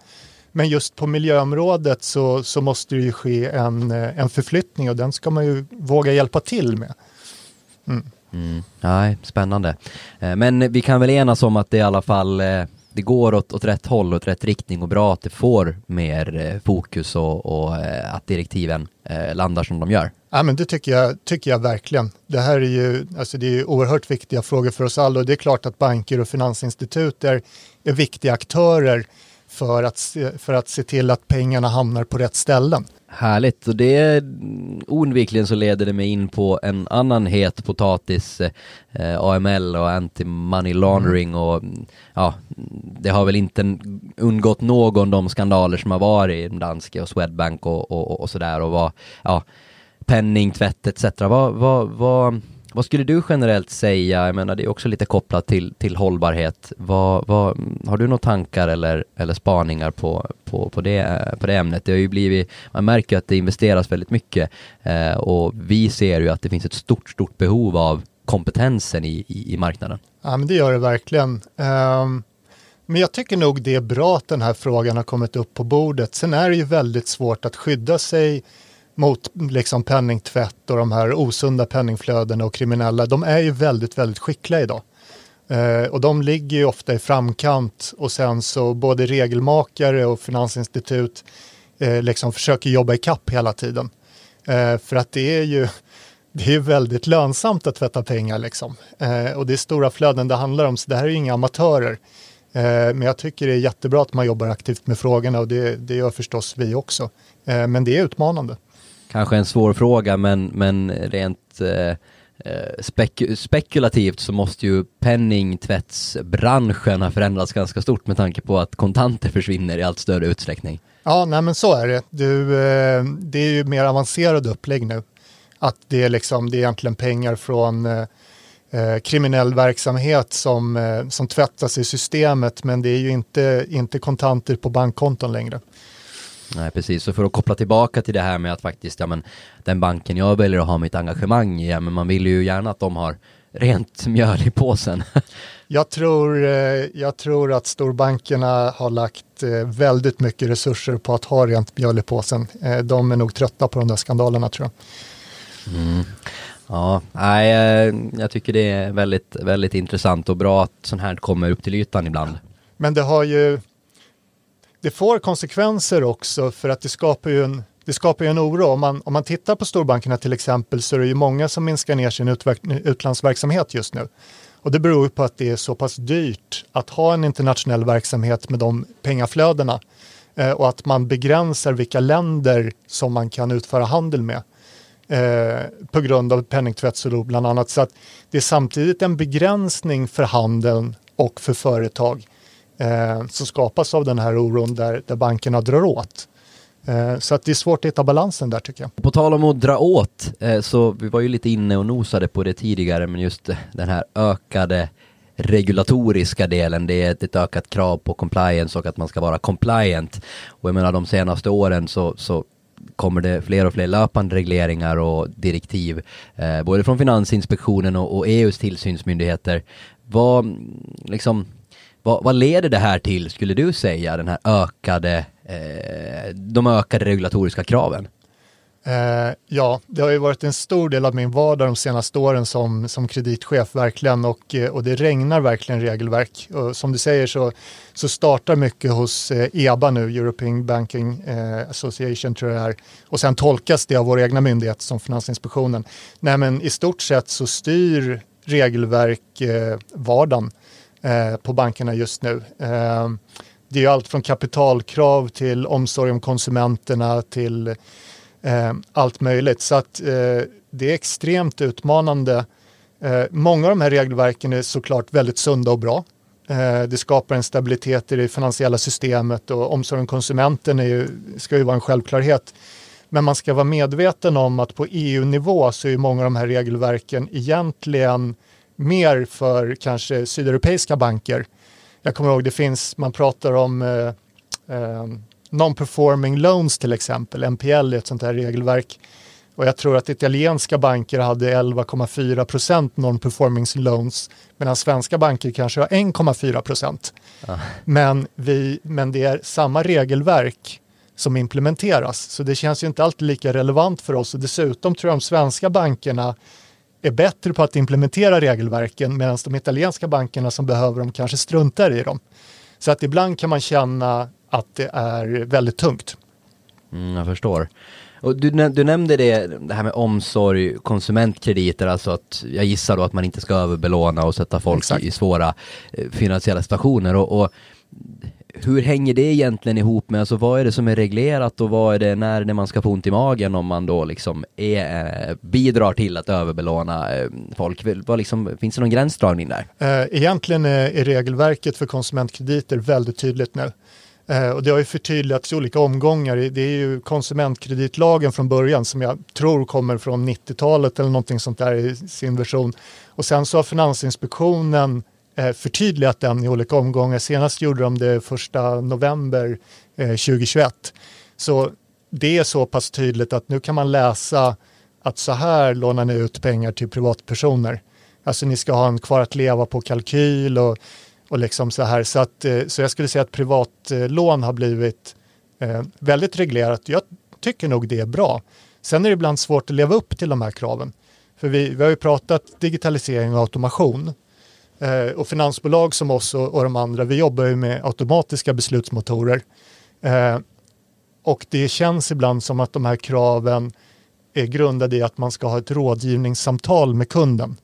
Men just på miljöområdet så, så måste det ju ske en, eh, en förflyttning och den ska man ju våga hjälpa till med. Mm. Mm. Nej, spännande. Eh, men vi kan väl enas om att det i alla fall eh, det går åt, åt rätt håll, åt rätt riktning och bra att det får mer eh, fokus och, och att direktiven landar som de gör. Ja, men det tycker jag, tycker jag verkligen. Det här är ju alltså det är oerhört viktiga frågor för oss alla och det är klart att banker och finansinstitut är, är viktiga aktörer för att, för att se till att pengarna hamnar på rätt ställen. Härligt, och det oundvikligen så leder det mig in på en annan het potatis, eh, AML och anti-money laundering mm. och ja, det har väl inte undgått någon de skandaler som har varit i Danske och Swedbank och, och, och sådär och vad, ja, penningtvätt etc. Vad, vad, vad vad skulle du generellt säga, jag menar det är också lite kopplat till, till hållbarhet, vad, vad, har du några tankar eller, eller spaningar på, på, på, det, på det ämnet? Det har ju blivit, man märker att det investeras väldigt mycket eh, och vi ser ju att det finns ett stort, stort behov av kompetensen i, i, i marknaden. Ja men det gör det verkligen. Um, men jag tycker nog det är bra att den här frågan har kommit upp på bordet. Sen är det ju väldigt svårt att skydda sig mot liksom penningtvätt och de här osunda penningflödena och kriminella, de är ju väldigt, väldigt skickliga idag. Eh, och de ligger ju ofta i framkant och sen så både regelmakare och finansinstitut eh, liksom försöker jobba i kapp hela tiden. Eh, för att det är ju det är väldigt lönsamt att tvätta pengar liksom. Eh, och det är stora flöden det handlar om, så det här är ju inga amatörer. Eh, men jag tycker det är jättebra att man jobbar aktivt med frågorna och det, det gör förstås vi också. Eh, men det är utmanande kanske en svår fråga men, men rent eh, eh, spek spekulativt så måste ju penningtvättsbranschen ha förändrats ganska stort med tanke på att kontanter försvinner i allt större utsträckning. Ja, nej men så är det. Du, eh, det är ju mer avancerad upplägg nu. Att det är, liksom, det är egentligen pengar från eh, eh kriminell verksamhet som, eh, som tvättas i systemet men det är ju inte, inte kontanter på bankkonton längre. Nej precis, så för att koppla tillbaka till det här med att faktiskt, ja men den banken jag väljer att ha mitt engagemang i, ja men man vill ju gärna att de har rent mjöl i påsen. jag, tror, eh, jag tror att storbankerna har lagt eh, väldigt mycket resurser på att ha rent mjöl i påsen. Eh, de är nog trötta på de där skandalerna tror jag. Mm. Ja, nej, jag tycker det är väldigt, väldigt intressant och bra att sånt här kommer upp till ytan ibland. Men det har ju, det får konsekvenser också för att det skapar ju en, det skapar ju en oro. Om man, om man tittar på storbankerna till exempel så är det ju många som minskar ner sin utlandsverksamhet just nu. Och det beror på att det är så pass dyrt att ha en internationell verksamhet med de pengaflödena eh, och att man begränsar vilka länder som man kan utföra handel med eh, på grund av penningtvättsoro bland annat. Så att det är samtidigt en begränsning för handeln och för företag eh, som skapas av den här oron där, där bankerna drar åt. Eh, så att det är svårt att hitta balansen där tycker jag. På tal om att dra åt, eh, så vi var ju lite inne och nosade på det tidigare, men just den här ökade regulatoriska delen, det är ett, ett ökat krav på compliance och att man ska vara compliant. Och jag menar de senaste åren så, så kommer det fler och fler löpande regleringar och direktiv, eh, både från Finansinspektionen och, och EUs tillsynsmyndigheter. Vad, liksom, vad, vad, leder det här till, skulle du säga, den här ökade, eh, de ökade regulatoriska kraven? Eh, ja, det har ju varit en stor del av min vardag de senaste åren som, som kreditchef verkligen och, eh, och det regnar verkligen regelverk. Och som du säger så, så startar mycket hos eh, EBA nu, European Banking eh, Association tror jag det är, och sen tolkas det av vår egna myndighet som Finansinspektionen. Nej men i stort sett så styr regelverk eh, vardagen Eh, Eh, på bankerna just nu. Ehm, det är allt från kapitalkrav till omsorg om konsumenterna till ehm, allt möjligt. Så att eh, det är extremt utmanande. Eh, många av de här regelverken är såklart väldigt sunda och bra. Det skapar en stabilitet i det finansiella systemet och omsorg om konsumenten är ju, ska ju vara en självklarhet. Men man ska vara medveten om att på EU-nivå så är många av de här regelverken egentligen mer för kanske sydeuropeiska banker. Jag kommer ihåg det finns, man pratar om eh, eh, non-performing loans till exempel, NPL är ett sånt här regelverk. Och jag tror att italienska banker hade 11,4 procent non-performing loans medan svenska banker kanske har 1,4 procent. Ah. Men, men det är samma regelverk som implementeras så det känns ju inte alltid lika relevant för oss och dessutom tror jag de svenska bankerna är bättre på att implementera regelverken medan de italienska bankerna som behöver dem kanske struntar i dem. Så att ibland kan man känna att det är väldigt tungt. Mm, jag förstår. Och du, du nämnde det, det här med omsorg, konsumentkrediter, alltså att jag gissar då att man inte ska överbelåna och sätta folk i, i, svåra eh, finansiella situationer. Och, och, hur hänger det egentligen ihop med, alltså vad är det som är reglerat och vad är det när, när man ska få ont i magen om man då liksom är, eh, bidrar till att överbelåna eh, folk? Vad liksom, finns det någon gränsdragning där? Eh, egentligen eh, är, regelverket för konsumentkrediter väldigt tydligt nu. Eh, och det har ju förtydligats i olika omgångar. Det är ju konsumentkreditlagen från början som jag tror kommer från 90-talet eller någonting sånt där i sin version. Och sen så har Finansinspektionen Eh, förtydligat den i olika omgångar. Senast gjorde de det första november eh, 2021. Så det är så pass tydligt att nu kan man läsa att så här lånar ni ut pengar till privatpersoner. Alltså ni ska ha en kvar att leva på kalkyl och och liksom så, här. Så, att, eh, så jag skulle säga att privatlån har blivit väldigt reglerat. Jag tycker nog det är bra. Sen är det ibland svårt att leva upp till de här kraven. För vi, vi har ju pratat digitalisering och automation. Eh, och finansbolag som oss och, och, de andra, vi jobbar ju med automatiska beslutsmotorer. Eh, och det känns ibland som att de här kraven är grundade i att man ska ha ett rådgivningssamtal med kunden.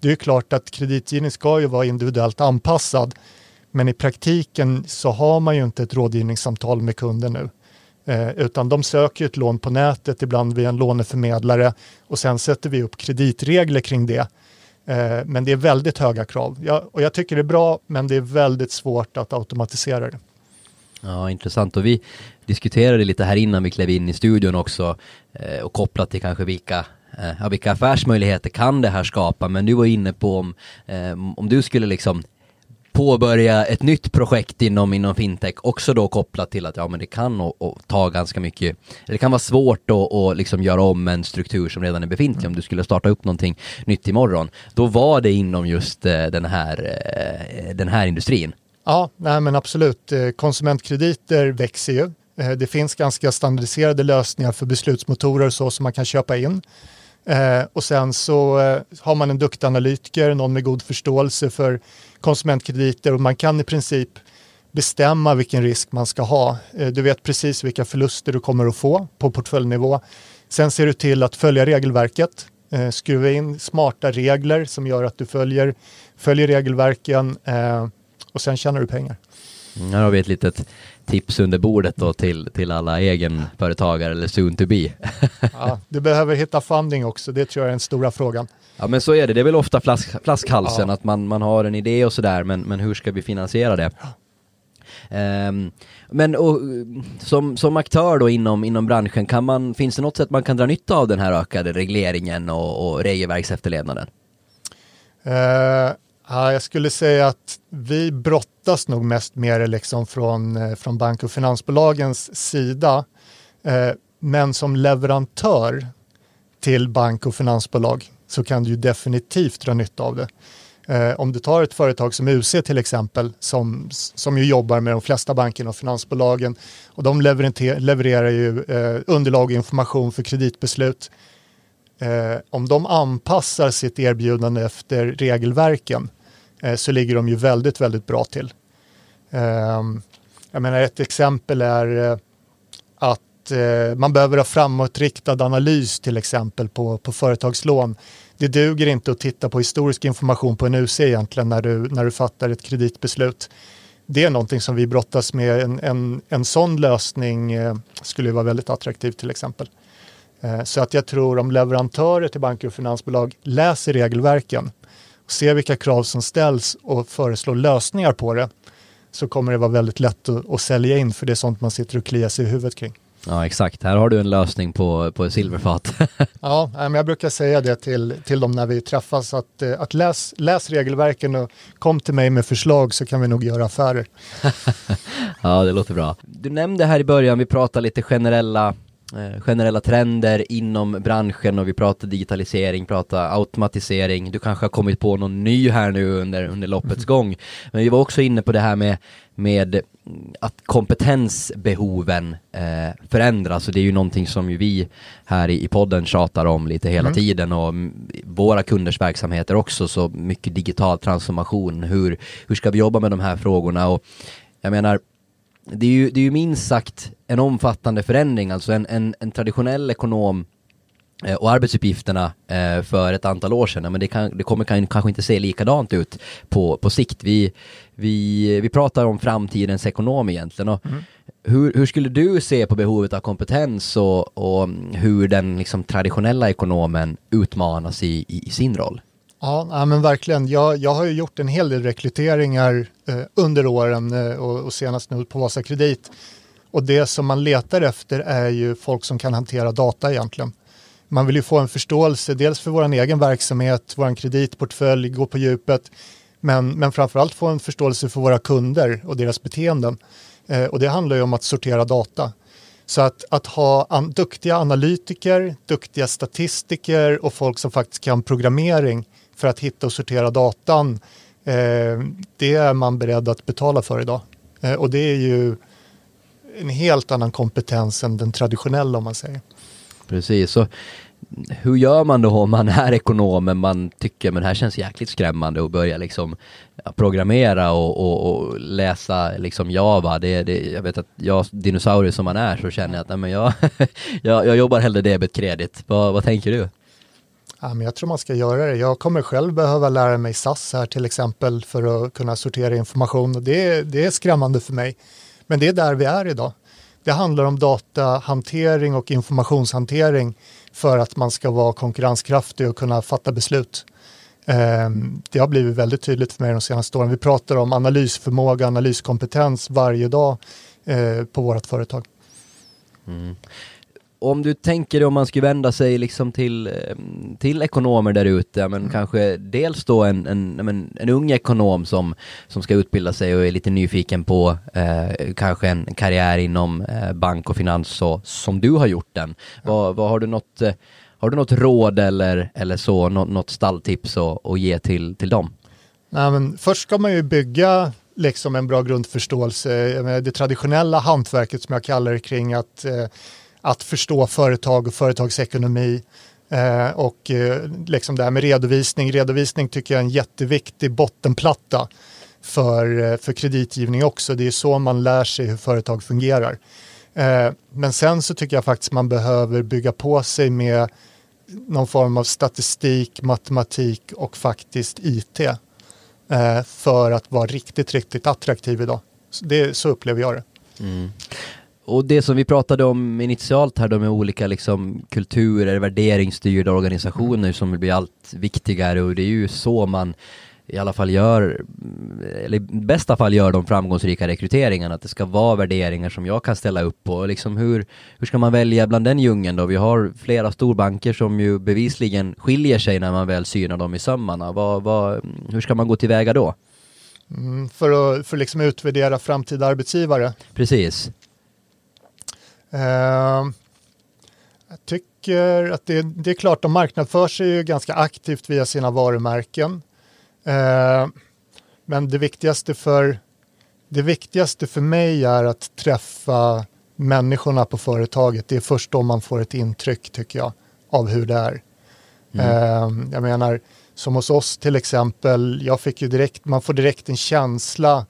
Det är klart att kreditgivning ska ju vara individuellt anpassad. Men i praktiken så har man ju inte ett rådgivningssamtal med kunden nu. Eh, utan de söker ett lån på nätet, ibland via en låneförmedlare och sen sätter vi upp kreditregler kring det. Eh, men det är väldigt höga krav. Jag, och jag tycker det är bra, men det är väldigt svårt att automatisera det. Ja, intressant. Och vi diskuterade lite här innan vi klev in i studion också eh, och kopplat till kanske vilka eh, ja, vilka affärsmöjligheter kan det här skapa? Men du var inne på om, eh, om du skulle liksom påbörja ett nytt projekt inom, inom fintech också då kopplat till att ja men det kan och, och ta ganska mycket, det kan vara svårt att och liksom göra om en struktur som redan är befintlig om du skulle starta upp någonting nytt imorgon. Då var det inom just eh, den, här, eh, den här industrin. Ja, nej men absolut. Eh, konsumentkrediter växer ju. Eh, det finns ganska standardiserade lösningar för beslutsmotorer så som man kan köpa in. Eh, och sen så eh, har man en duktig analytiker, någon med god förståelse för konsumentkrediter och man kan i princip bestämma vilken risk man ska ha. Eh, du vet precis vilka förluster du kommer att få på portföljnivå. Sen ser du till att följa regelverket, eh, skruva in smarta regler som gör att du följer, följer regelverken eh, och sen tjänar du pengar. Mm, här har vi ett litet tips under bordet då till, till alla egenföretagare eller soon to be. ja, du behöver hitta funding också, det tror jag är den stora frågan. Ja men så är det, det är väl ofta flask, flaskhalsen ja. att man, man har en idé och sådär men, men hur ska vi finansiera det? Um, men och, som, som aktör då inom, inom branschen, kan man, finns det något sätt man kan dra nytta av den här ökade regleringen och, och regelverksefterlevnaden? Uh, Ja, jag skulle säga att vi brottas nog mest med det liksom från, eh, från bank och finansbolagens sida. Eh, men som leverantör till bank och finansbolag så kan du ju definitivt dra nytta av det. Eh, om du tar ett företag som UC till exempel som, som ju jobbar med de flesta bankerna och finansbolagen och de levererar ju underlag och information för kreditbeslut. om de anpassar sitt erbjudande efter regelverken Eh, så ligger de ju väldigt, väldigt bra till. Ehm, jag menar ett exempel är eh, att eh, man behöver ha framåtriktad analys till exempel på, på företagslån. Det duger inte att titta på historisk information på en UC egentligen när du, när du fattar ett kreditbeslut. Det är någonting som vi brottas med. En, en, en sån lösning skulle vara väldigt attraktiv till exempel. Så att jag tror om leverantörer till banker och finansbolag läser regelverken se vilka krav som ställs och föreslå lösningar på det så kommer det vara väldigt lätt att, att sälja in för det är sånt man sitter och kliar sig i huvudet kring. Ja exakt, här har du en lösning på, på silverfat. ja, men jag brukar säga det till, till dem när vi träffas att, eh, att läs, läs regelverken och kom till mig med förslag så kan vi nog göra affärer. ja, det låter bra. Du nämnde här i början, vi pratade lite generella generella trender inom branschen och vi pratar digitalisering, pratar automatisering. Du kanske har kommit på någon ny här nu under, under loppets gång. Men vi var också inne på det här med, med att kompetensbehoven eh, förändras och det är ju någonting som ju vi här i, i podden tjatar om lite hela mm. tiden och våra kunders verksamheter också så mycket digital transformation. Hur, hur ska vi jobba med de här frågorna? Och jag menar, det är ju, det är ju minst sagt en omfattande förändring, alltså en, en, en traditionell ekonom eh, och arbetsuppgifterna eh, för ett antal år sedan, men det, kan, det kommer kan, kanske inte se likadant ut på, på sikt. Vi, vi, vi pratar om framtidens ekonom egentligen. Och mm. hur, hur skulle du se på behovet av kompetens och, och hur den liksom, traditionella ekonomen utmanas i, i, i sin roll? Ja, ja men verkligen. Jag, jag har ju gjort en hel del rekryteringar Eh, under åren eh, och, senast nu på Vasa Kredit. Och det som man letar efter är ju folk som kan hantera data egentligen. Man vill ju få en förståelse, dels för vår egen verksamhet, vår kreditportfölj, gå på djupet, men, men framförallt få en förståelse för våra kunder och deras beteenden. Eh, och det handlar ju om att sortera data. Så att, att ha an, duktiga analytiker, duktiga statistiker och folk som faktiskt kan programmering för att hitta och sortera datan, Eh, det är man beredd att betala för idag. Eh, och det är ju en helt annan kompetens än den traditionella om man säger. Precis, så hur gör man då om man är ekonom men man tycker men det här känns jäkligt skrämmande och börja liksom programmera och, och, och, läsa liksom Java. Det, det, jag vet att jag, dinosaurie som man är, så känner jag att nej, men jag, jag, jag jobbar hellre debet kredit. Vad, vad tänker du? Ja, men jag tror man ska göra det. Jag kommer själv behöva lära mig SAS här till exempel för att kunna sortera information. Det, det är skrämmande för mig. Men det är där vi är idag. Det handlar om datahantering och informationshantering för att man ska vara konkurrenskraftig och kunna fatta beslut. Ehm, det har blivit väldigt tydligt för mig de senaste åren. Vi pratar om analysförmåga, analyskompetens varje dag eh, på vårt företag. Mm om du tänker dig om man skulle vända sig liksom till, eh, till ekonomer där ute, men mm. kanske dels då en, en, en, en, ung ekonom som, som ska utbilda sig och är lite nyfiken på eh, kanske en karriär inom eh, bank och finans så, som du har gjort den. Ja. Vad, vad, har du något eh, har du något råd eller, eller så, något, något stalltips att, att ge till, till dem? Nej, men först ska man ju bygga liksom en bra grundförståelse, det traditionella hantverket som jag kallar det kring att eh, att förstå företag och företagsekonomi. Eh, och eh, liksom det här med redovisning. Redovisning tycker jag är en jätteviktig bottenplatta för, eh, för kreditgivning också. Det är så man lär sig hur företag fungerar. Eh, men sen så tycker jag faktiskt man behöver bygga på sig med någon form av statistik, matematik och faktiskt IT eh, för att vara riktigt, riktigt attraktiv idag. Så, det, så upplever jag det. Mm och det som vi pratade om initialt här då med olika liksom kulturer, värderingsstyrda organisationer som blir allt viktigare och det är ju så man i alla fall gör, eller i bästa fall gör de framgångsrika rekryteringarna, att det ska vara värderingar som jag kan ställa upp på. Liksom hur, hur ska man välja bland den djungeln då? Vi har flera storbanker som ju bevisligen skiljer sig när man väl synar dem i sömmarna. Vad, vad, hur ska man gå tillväga då? Mm, för att för liksom utvärdera framtida arbetsgivare? Precis. Uh, jag tycker att det, det, är klart, de marknadsför sig ju ganska aktivt via sina varumärken. Uh, men det viktigaste, för, det viktigaste för mig är att träffa människorna på företaget. Det är först då man får ett intryck, tycker jag, av hur det är. Mm. Uh, jag menar, som hos oss till exempel, jag fick ju direkt, man får direkt en känsla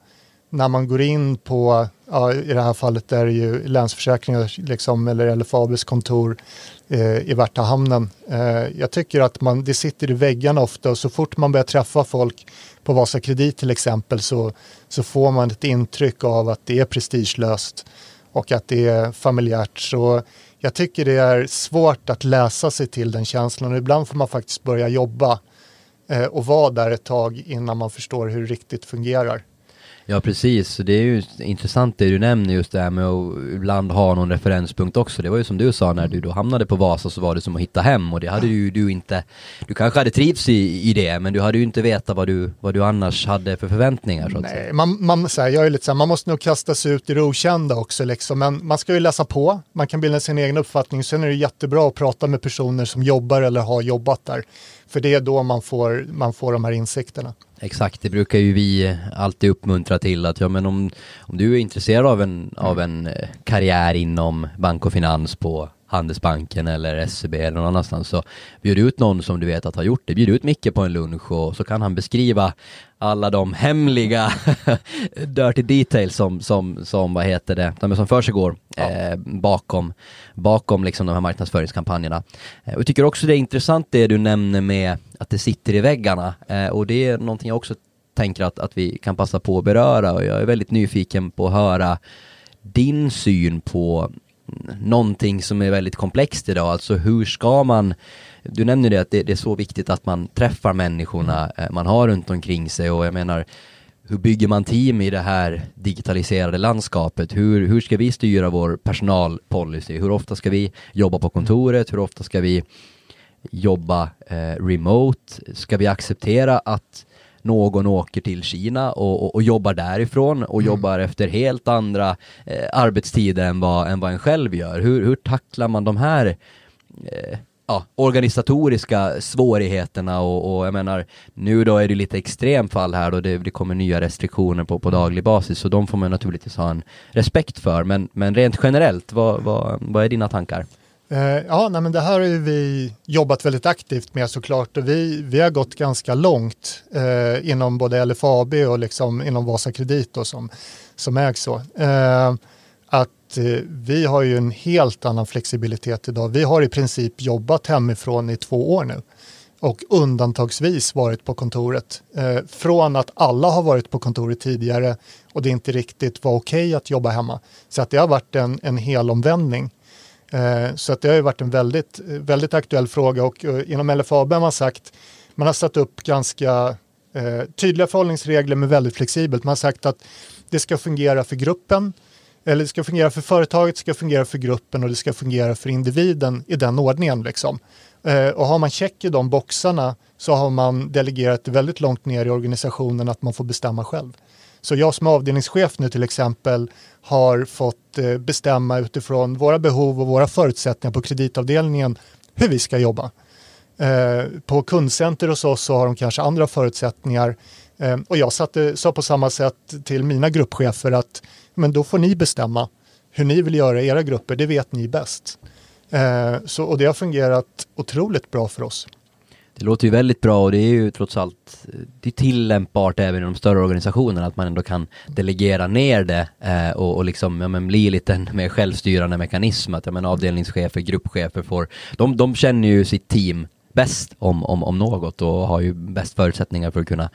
när man går in på, ja, i det här fallet är det ju Länsförsäkringar liksom, eller LFABs kontor eh, i Värtahamnen. Eh, jag tycker att man, det sitter i väggarna ofta och så fort man börjar träffa folk på Vasa Kredit till exempel så, så får man ett intryck av att det är prestigelöst och att det är familjärt. Så jag tycker det är svårt att läsa sig till den känslan och ibland får man faktiskt börja jobba eh, och vara där ett tag innan man förstår hur det riktigt fungerar. Ja precis, det är ju intressant det du nämner just det här med att ibland ha någon referenspunkt också. Det var ju som du sa när du då hamnade på Vasa så var det som att hitta hem och det hade ju du inte, du kanske hade trivts i, i det men du hade ju inte vetat vad du, vad du annars hade för förväntningar. Så att Nej, säga. man, man, så här, jag är lite så här, man måste nog kasta sig ut i det okända också liksom, men man ska ju läsa på, man kan bilda sin egen uppfattning, sen är det jättebra att prata med personer som jobbar eller har jobbat där. För det är då man får, man får de här insikterna. Exakt, det brukar ju vi alltid uppmuntra till att ja, men om, om du är intresserad av en, mm. av en eh, karriär inom bank och finans på Handelsbanken eller SEB eller någon annanstans så bjud ut någon som du vet att har gjort det. Bjud ut Micke på en lunch och så kan han beskriva alla de hemliga dirty details som, som, som vad heter det, de som försiggår ja. eh, bakom, bakom liksom de här marknadsföringskampanjerna. Eh, och jag tycker också det är intressant det du nämner med att det sitter i väggarna eh, och det är någonting jag också tänker att, att vi kan passa på att beröra och jag är väldigt nyfiken på att höra din syn på någonting som är väldigt komplext idag, alltså hur ska man du nämner det att det, det, är så viktigt att man träffar människorna mm. man har runt omkring sig och jag menar hur bygger man team i det här digitaliserade landskapet? Hur, hur ska vi styra vår personalpolicy? Hur ofta ska vi jobba på kontoret? Hur ofta ska vi jobba eh, remote? Ska vi acceptera att någon åker till Kina och, och, och jobbar därifrån och mm. jobbar efter helt andra eh, arbetstider än vad, än vad en själv gör. Hur, hur tacklar man de här eh, ja, organisatoriska svårigheterna och, och, jag menar nu då är det lite extremfall här då det, det kommer nya restriktioner på, på mm. daglig basis så de får man naturligtvis ha en respekt för men, men rent generellt, vad, vad, vad är dina tankar? Eh, ja, nej, men det här har vi jobbat väldigt aktivt med såklart och vi, vi har gått ganska långt eh, inom både LFAB och liksom inom Vasakredit då, som, som ägs så. Eh, att eh, vi har ju en helt annan flexibilitet idag. Vi har i princip jobbat hemifrån i två år nu och undantagsvis varit på kontoret. Eh, från att alla har varit på kontoret tidigare och det inte riktigt var okej okay att jobba hemma. Så att det har varit en, en hel omvändning. Eh, så att det har ju varit en väldigt, väldigt aktuell fråga och eh, inom LFAB har man sagt, man har satt upp ganska eh, tydliga förhållningsregler men väldigt flexibelt. Man har sagt att det ska fungera för gruppen, eller det ska fungera för företaget, det ska fungera för gruppen och det ska fungera för individen i den ordningen. Liksom. och har man check i de boxarna så har man delegerat väldigt långt ner i organisationen att man får bestämma själv. Så jag som avdelningschef nu till exempel har fått eh, bestämma utifrån våra behov och våra förutsättningar på kreditavdelningen hur vi ska jobba. Eh, på kundcenter hos oss så har de kanske andra förutsättningar eh, och jag satte, sa på samma sätt till mina gruppchefer att men då får ni bestämma hur ni vill göra i era grupper, det vet ni bäst. Så, och det har fungerat otroligt bra för oss. Det låter ju väldigt bra och det är ju trots allt det är tillämpbart även i de större organisationerna att man ändå kan delegera ner det eh, och, och liksom ja, men bli lite en mer självstyrande mekanism att ja, men avdelningschefer, gruppchefer får, de, de känner ju sitt team bäst om, om, om något och har ju bäst förutsättningar för att kunna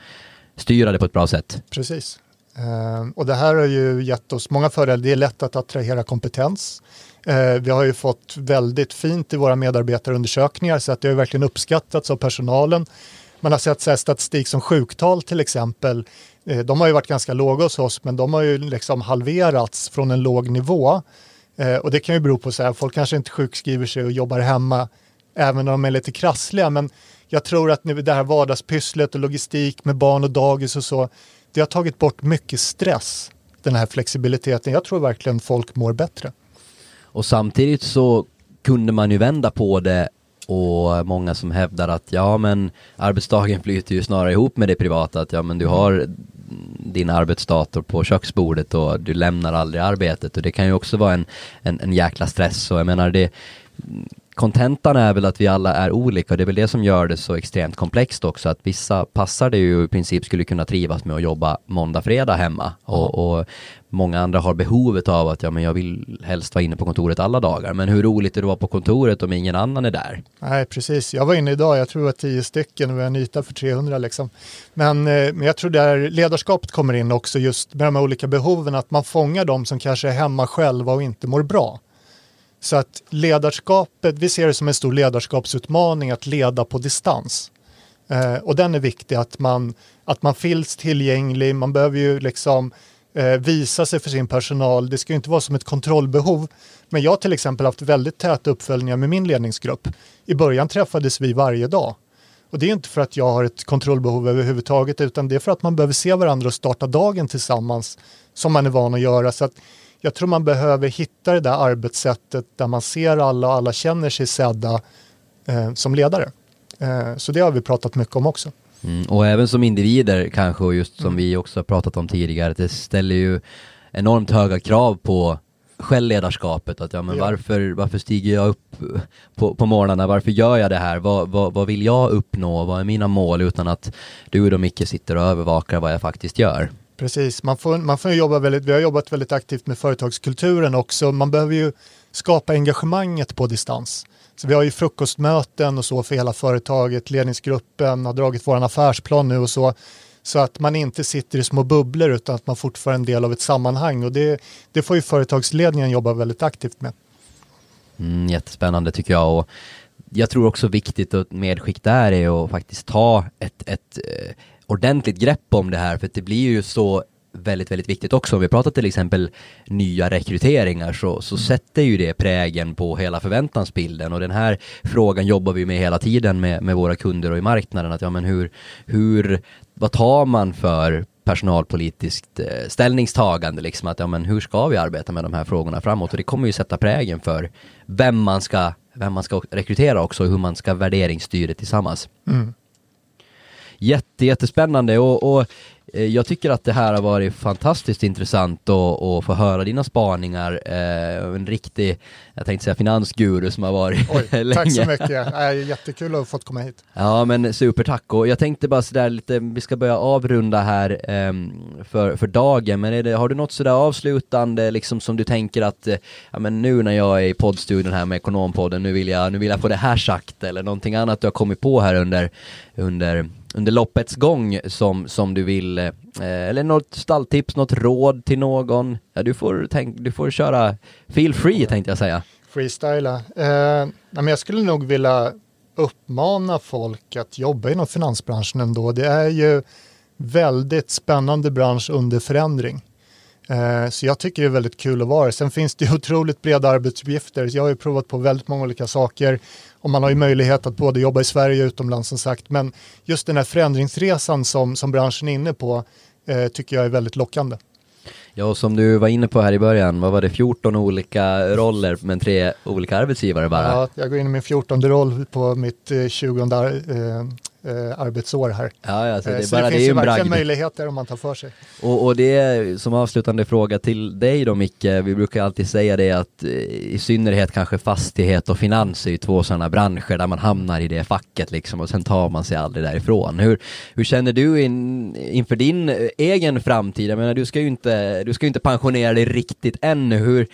styra det på ett bra sätt. Precis. Ehm, och det här har ju gett oss många fördelar. Det är lätt att attrahera kompetens. Eh, vi har ju fått väldigt fint i våra medarbetarundersökningar så att det har verkligen uppskattats av personalen. Man har sett så här, statistik som sjuktal till exempel. Eh, de har ju varit ganska låga hos oss men de har ju liksom halverats från en låg nivå. Eh, och det kan ju bero på att folk kanske inte sjukskriver sig och jobbar hemma även om de är lite krassliga. Men jag tror att nu det här vardagspysslet och logistik med barn och dagis och så, det har tagit bort mycket stress, den här flexibiliteten. Jag tror verkligen folk mår bättre. Och samtidigt så kunde man ju vända på det och många som hävdar att ja men arbetsdagen flyter ju snarare ihop med det privata. Att ja men du mm. har din arbetsdator på köksbordet och du lämnar aldrig arbetet. Och det kan ju också vara en, en, en jäkla stress. Och jag menar det kontentan är väl att vi alla är olika och det är väl det som gör det så extremt komplext också att vissa passar det ju i princip skulle kunna trivas med att jobba måndag, fredag hemma och, och, många andra har behovet av att ja men jag vill helst vara inne på kontoret alla dagar men hur roligt är det att vara på kontoret om ingen annan är där? Nej precis, jag var inne idag, jag tror det var tio stycken och vi har en yta för 300 liksom. Men, eh, men jag tror där ledarskapet kommer in också just med de här olika behoven att man fångar de som kanske är hemma själva och inte mår bra. Så att ledarskapet, vi ser det som en stor ledarskapsutmaning att leda på distans. Eh, och den är viktig, att man, att man finns tillgänglig, man behöver ju liksom eh, visa sig för sin personal. Det ska ju inte vara som ett kontrollbehov. Men jag har till exempel haft väldigt täta uppföljningar med min ledningsgrupp. I början träffades vi varje dag. Och det är inte för att jag har ett kontrollbehov överhuvudtaget utan det är för att man behöver se varandra och starta dagen tillsammans som man är van att göra. Så att jag tror man behöver hitta det där arbetssättet där man ser alla och alla känner sig sedda eh, som ledare. Eh, så det har vi pratat mycket om också. Mm, och även som individer kanske, och just som mm. vi också har pratat om tidigare, det ställer ju enormt höga krav på självledarskapet, att ja men Ja. varför, varför stiger jag upp på, på morgnarna, varför gör jag det här, vad, vad, vad vill jag uppnå, vad är mina mål utan att du och Micke sitter och övervakar vad jag faktiskt gör. Precis, man får, man får jobba väldigt, vi har jobbat väldigt aktivt med företagskulturen också. Man behöver ju skapa engagemanget på distans. Så vi har ju frukostmöten och så för hela företaget, ledningsgruppen har dragit vår affärsplan nu och så. Så att man inte sitter i små bubblor utan att man fortfarande är en del av ett sammanhang och det, det får ju företagsledningen jobba väldigt aktivt med. Mm, jättespännande tycker jag och jag tror också viktigt och medskick där är att faktiskt ta ett, ett eh, ordentligt grepp om det här för det blir ju så väldigt, väldigt viktigt också. Om vi pratar till exempel nya rekryteringar så, så sätter ju det prägen på hela förväntansbilden och den här frågan jobbar vi med hela tiden med, med våra kunder och i marknaden. Att ja, men hur, hur, vad tar man för personalpolitiskt eh, ställningstagande liksom att ja men hur ska vi arbeta med de här frågorna framåt och det kommer ju sätta prägen för vem man ska, vem man ska rekrytera också och hur man ska värderingsstyra tillsammans. Mm. Jätte, jättespännande och, och eh, jag tycker att det här har varit fantastiskt intressant att få höra dina spaningar. Eh, en riktig, jag tänkte säga finansguru som har varit Oj, länge. tack så mycket, äh, jättekul att ha fått komma hit. Ja men supertack och jag tänkte bara sådär lite, vi ska börja avrunda här ehm, för, för dagen men det, har du något sådär avslutande liksom som du tänker att eh, ja men nu när jag är i poddstudion här med Ekonompodden nu vill jag, nu vill jag få det här sagt eller någonting annat du har kommit på här under, under under loppets gång som, som du vill, eh, eller något stalltips, något råd till någon? Ja, du får, tänk, du får köra feel free tänkte jag säga. freestyla. Eh, men jag skulle nog vilja uppmana folk att jobba inom finansbranschen ändå. Det är ju väldigt spännande bransch under förändring. Eh, så jag tycker det är väldigt kul att vara Sen finns det ju otroligt breda arbetsuppgifter. Jag har ju provat på väldigt många olika saker och man har ju möjlighet att både jobba i Sverige och utomlands som sagt. Men just den här förändringsresan som, som branschen är inne på eh, tycker jag är väldigt lockande. Ja, och som du var inne på här i början, vad var det, 14 olika roller men tre olika arbetsgivare bara? Ja, jag går in i min 14 roll på mitt eh, 20 eh, eh, arbetsår här. Ja, alltså, det, är så bara, det det finns ju ju en verkligen möjligheter om man tar för sig. Och, och det är som avslutande fråga till dig då Micke, vi brukar alltid säga det att eh, i synnerhet kanske fastighet och finans är ju två sådana branscher där man hamnar i det facket liksom och sen tar man sig aldrig därifrån. Hur, hur känner du in, inför din egen framtid? Jag menar du ska ju inte, du ska ju inte pensionera dig riktigt ännu. Hur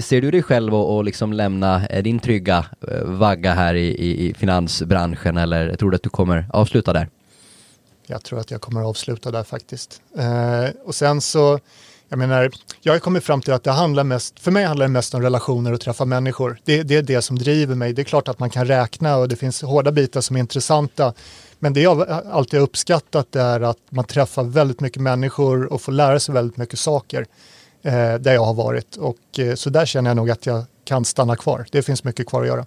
ser du dig själv och, och liksom lämna eh, din trygga eh, vagga här i, i, i finansbranschen eller tror du att du kommer avsluta där? Jag tror att jag kommer avsluta där faktiskt. Eh, och sen så, jag menar, jag har kommit fram till att det handlar mest, för mig handlar det mest om relationer och träffa människor. Det, det är det som driver mig. Det är klart att man kan räkna och det finns hårda bitar som är intressanta. Men det jag alltid har uppskattat är att man träffar väldigt mycket människor och får lära sig väldigt mycket saker eh, där jag har varit. Och, eh, så där känner jag nog att jag kan stanna kvar. Det finns mycket kvar att göra.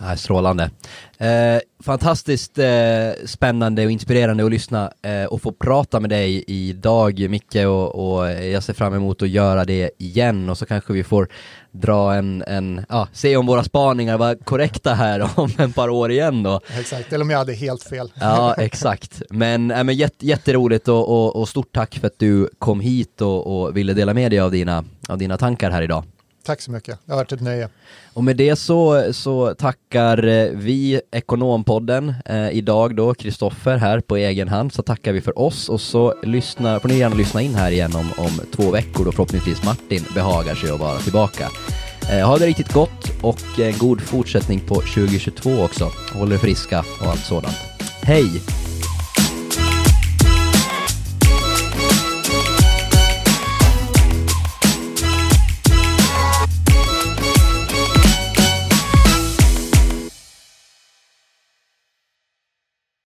Ja, strålande. Eh, fantastiskt eh, spännande och inspirerande att lyssna eh, och få prata med dig idag Micke och, och jag ser fram emot att göra det igen och så kanske vi får dra en, en ja, se om våra spaningar var korrekta här om ett par år igen då. Exakt, eller om jag hade helt fel. Ja, exakt. Men, äh, men jätte, jätteroligt och, och, och stort tack för att du kom hit och, och ville dela med dig av dina, av dina tankar här idag. Tack så mycket, det har varit ett nöje. Och med det så, så tackar eh, vi Ekonompodden eh, idag då, Kristoffer här på egen hand, så tackar vi för oss och så lyssna, får ni gärna lyssna in här igen om, om två veckor då förhoppningsvis Martin behagar sig att vara tillbaka. Eh, ha det riktigt gott och en god fortsättning på 2022 också. Håll er friska och allt sådant. Hej!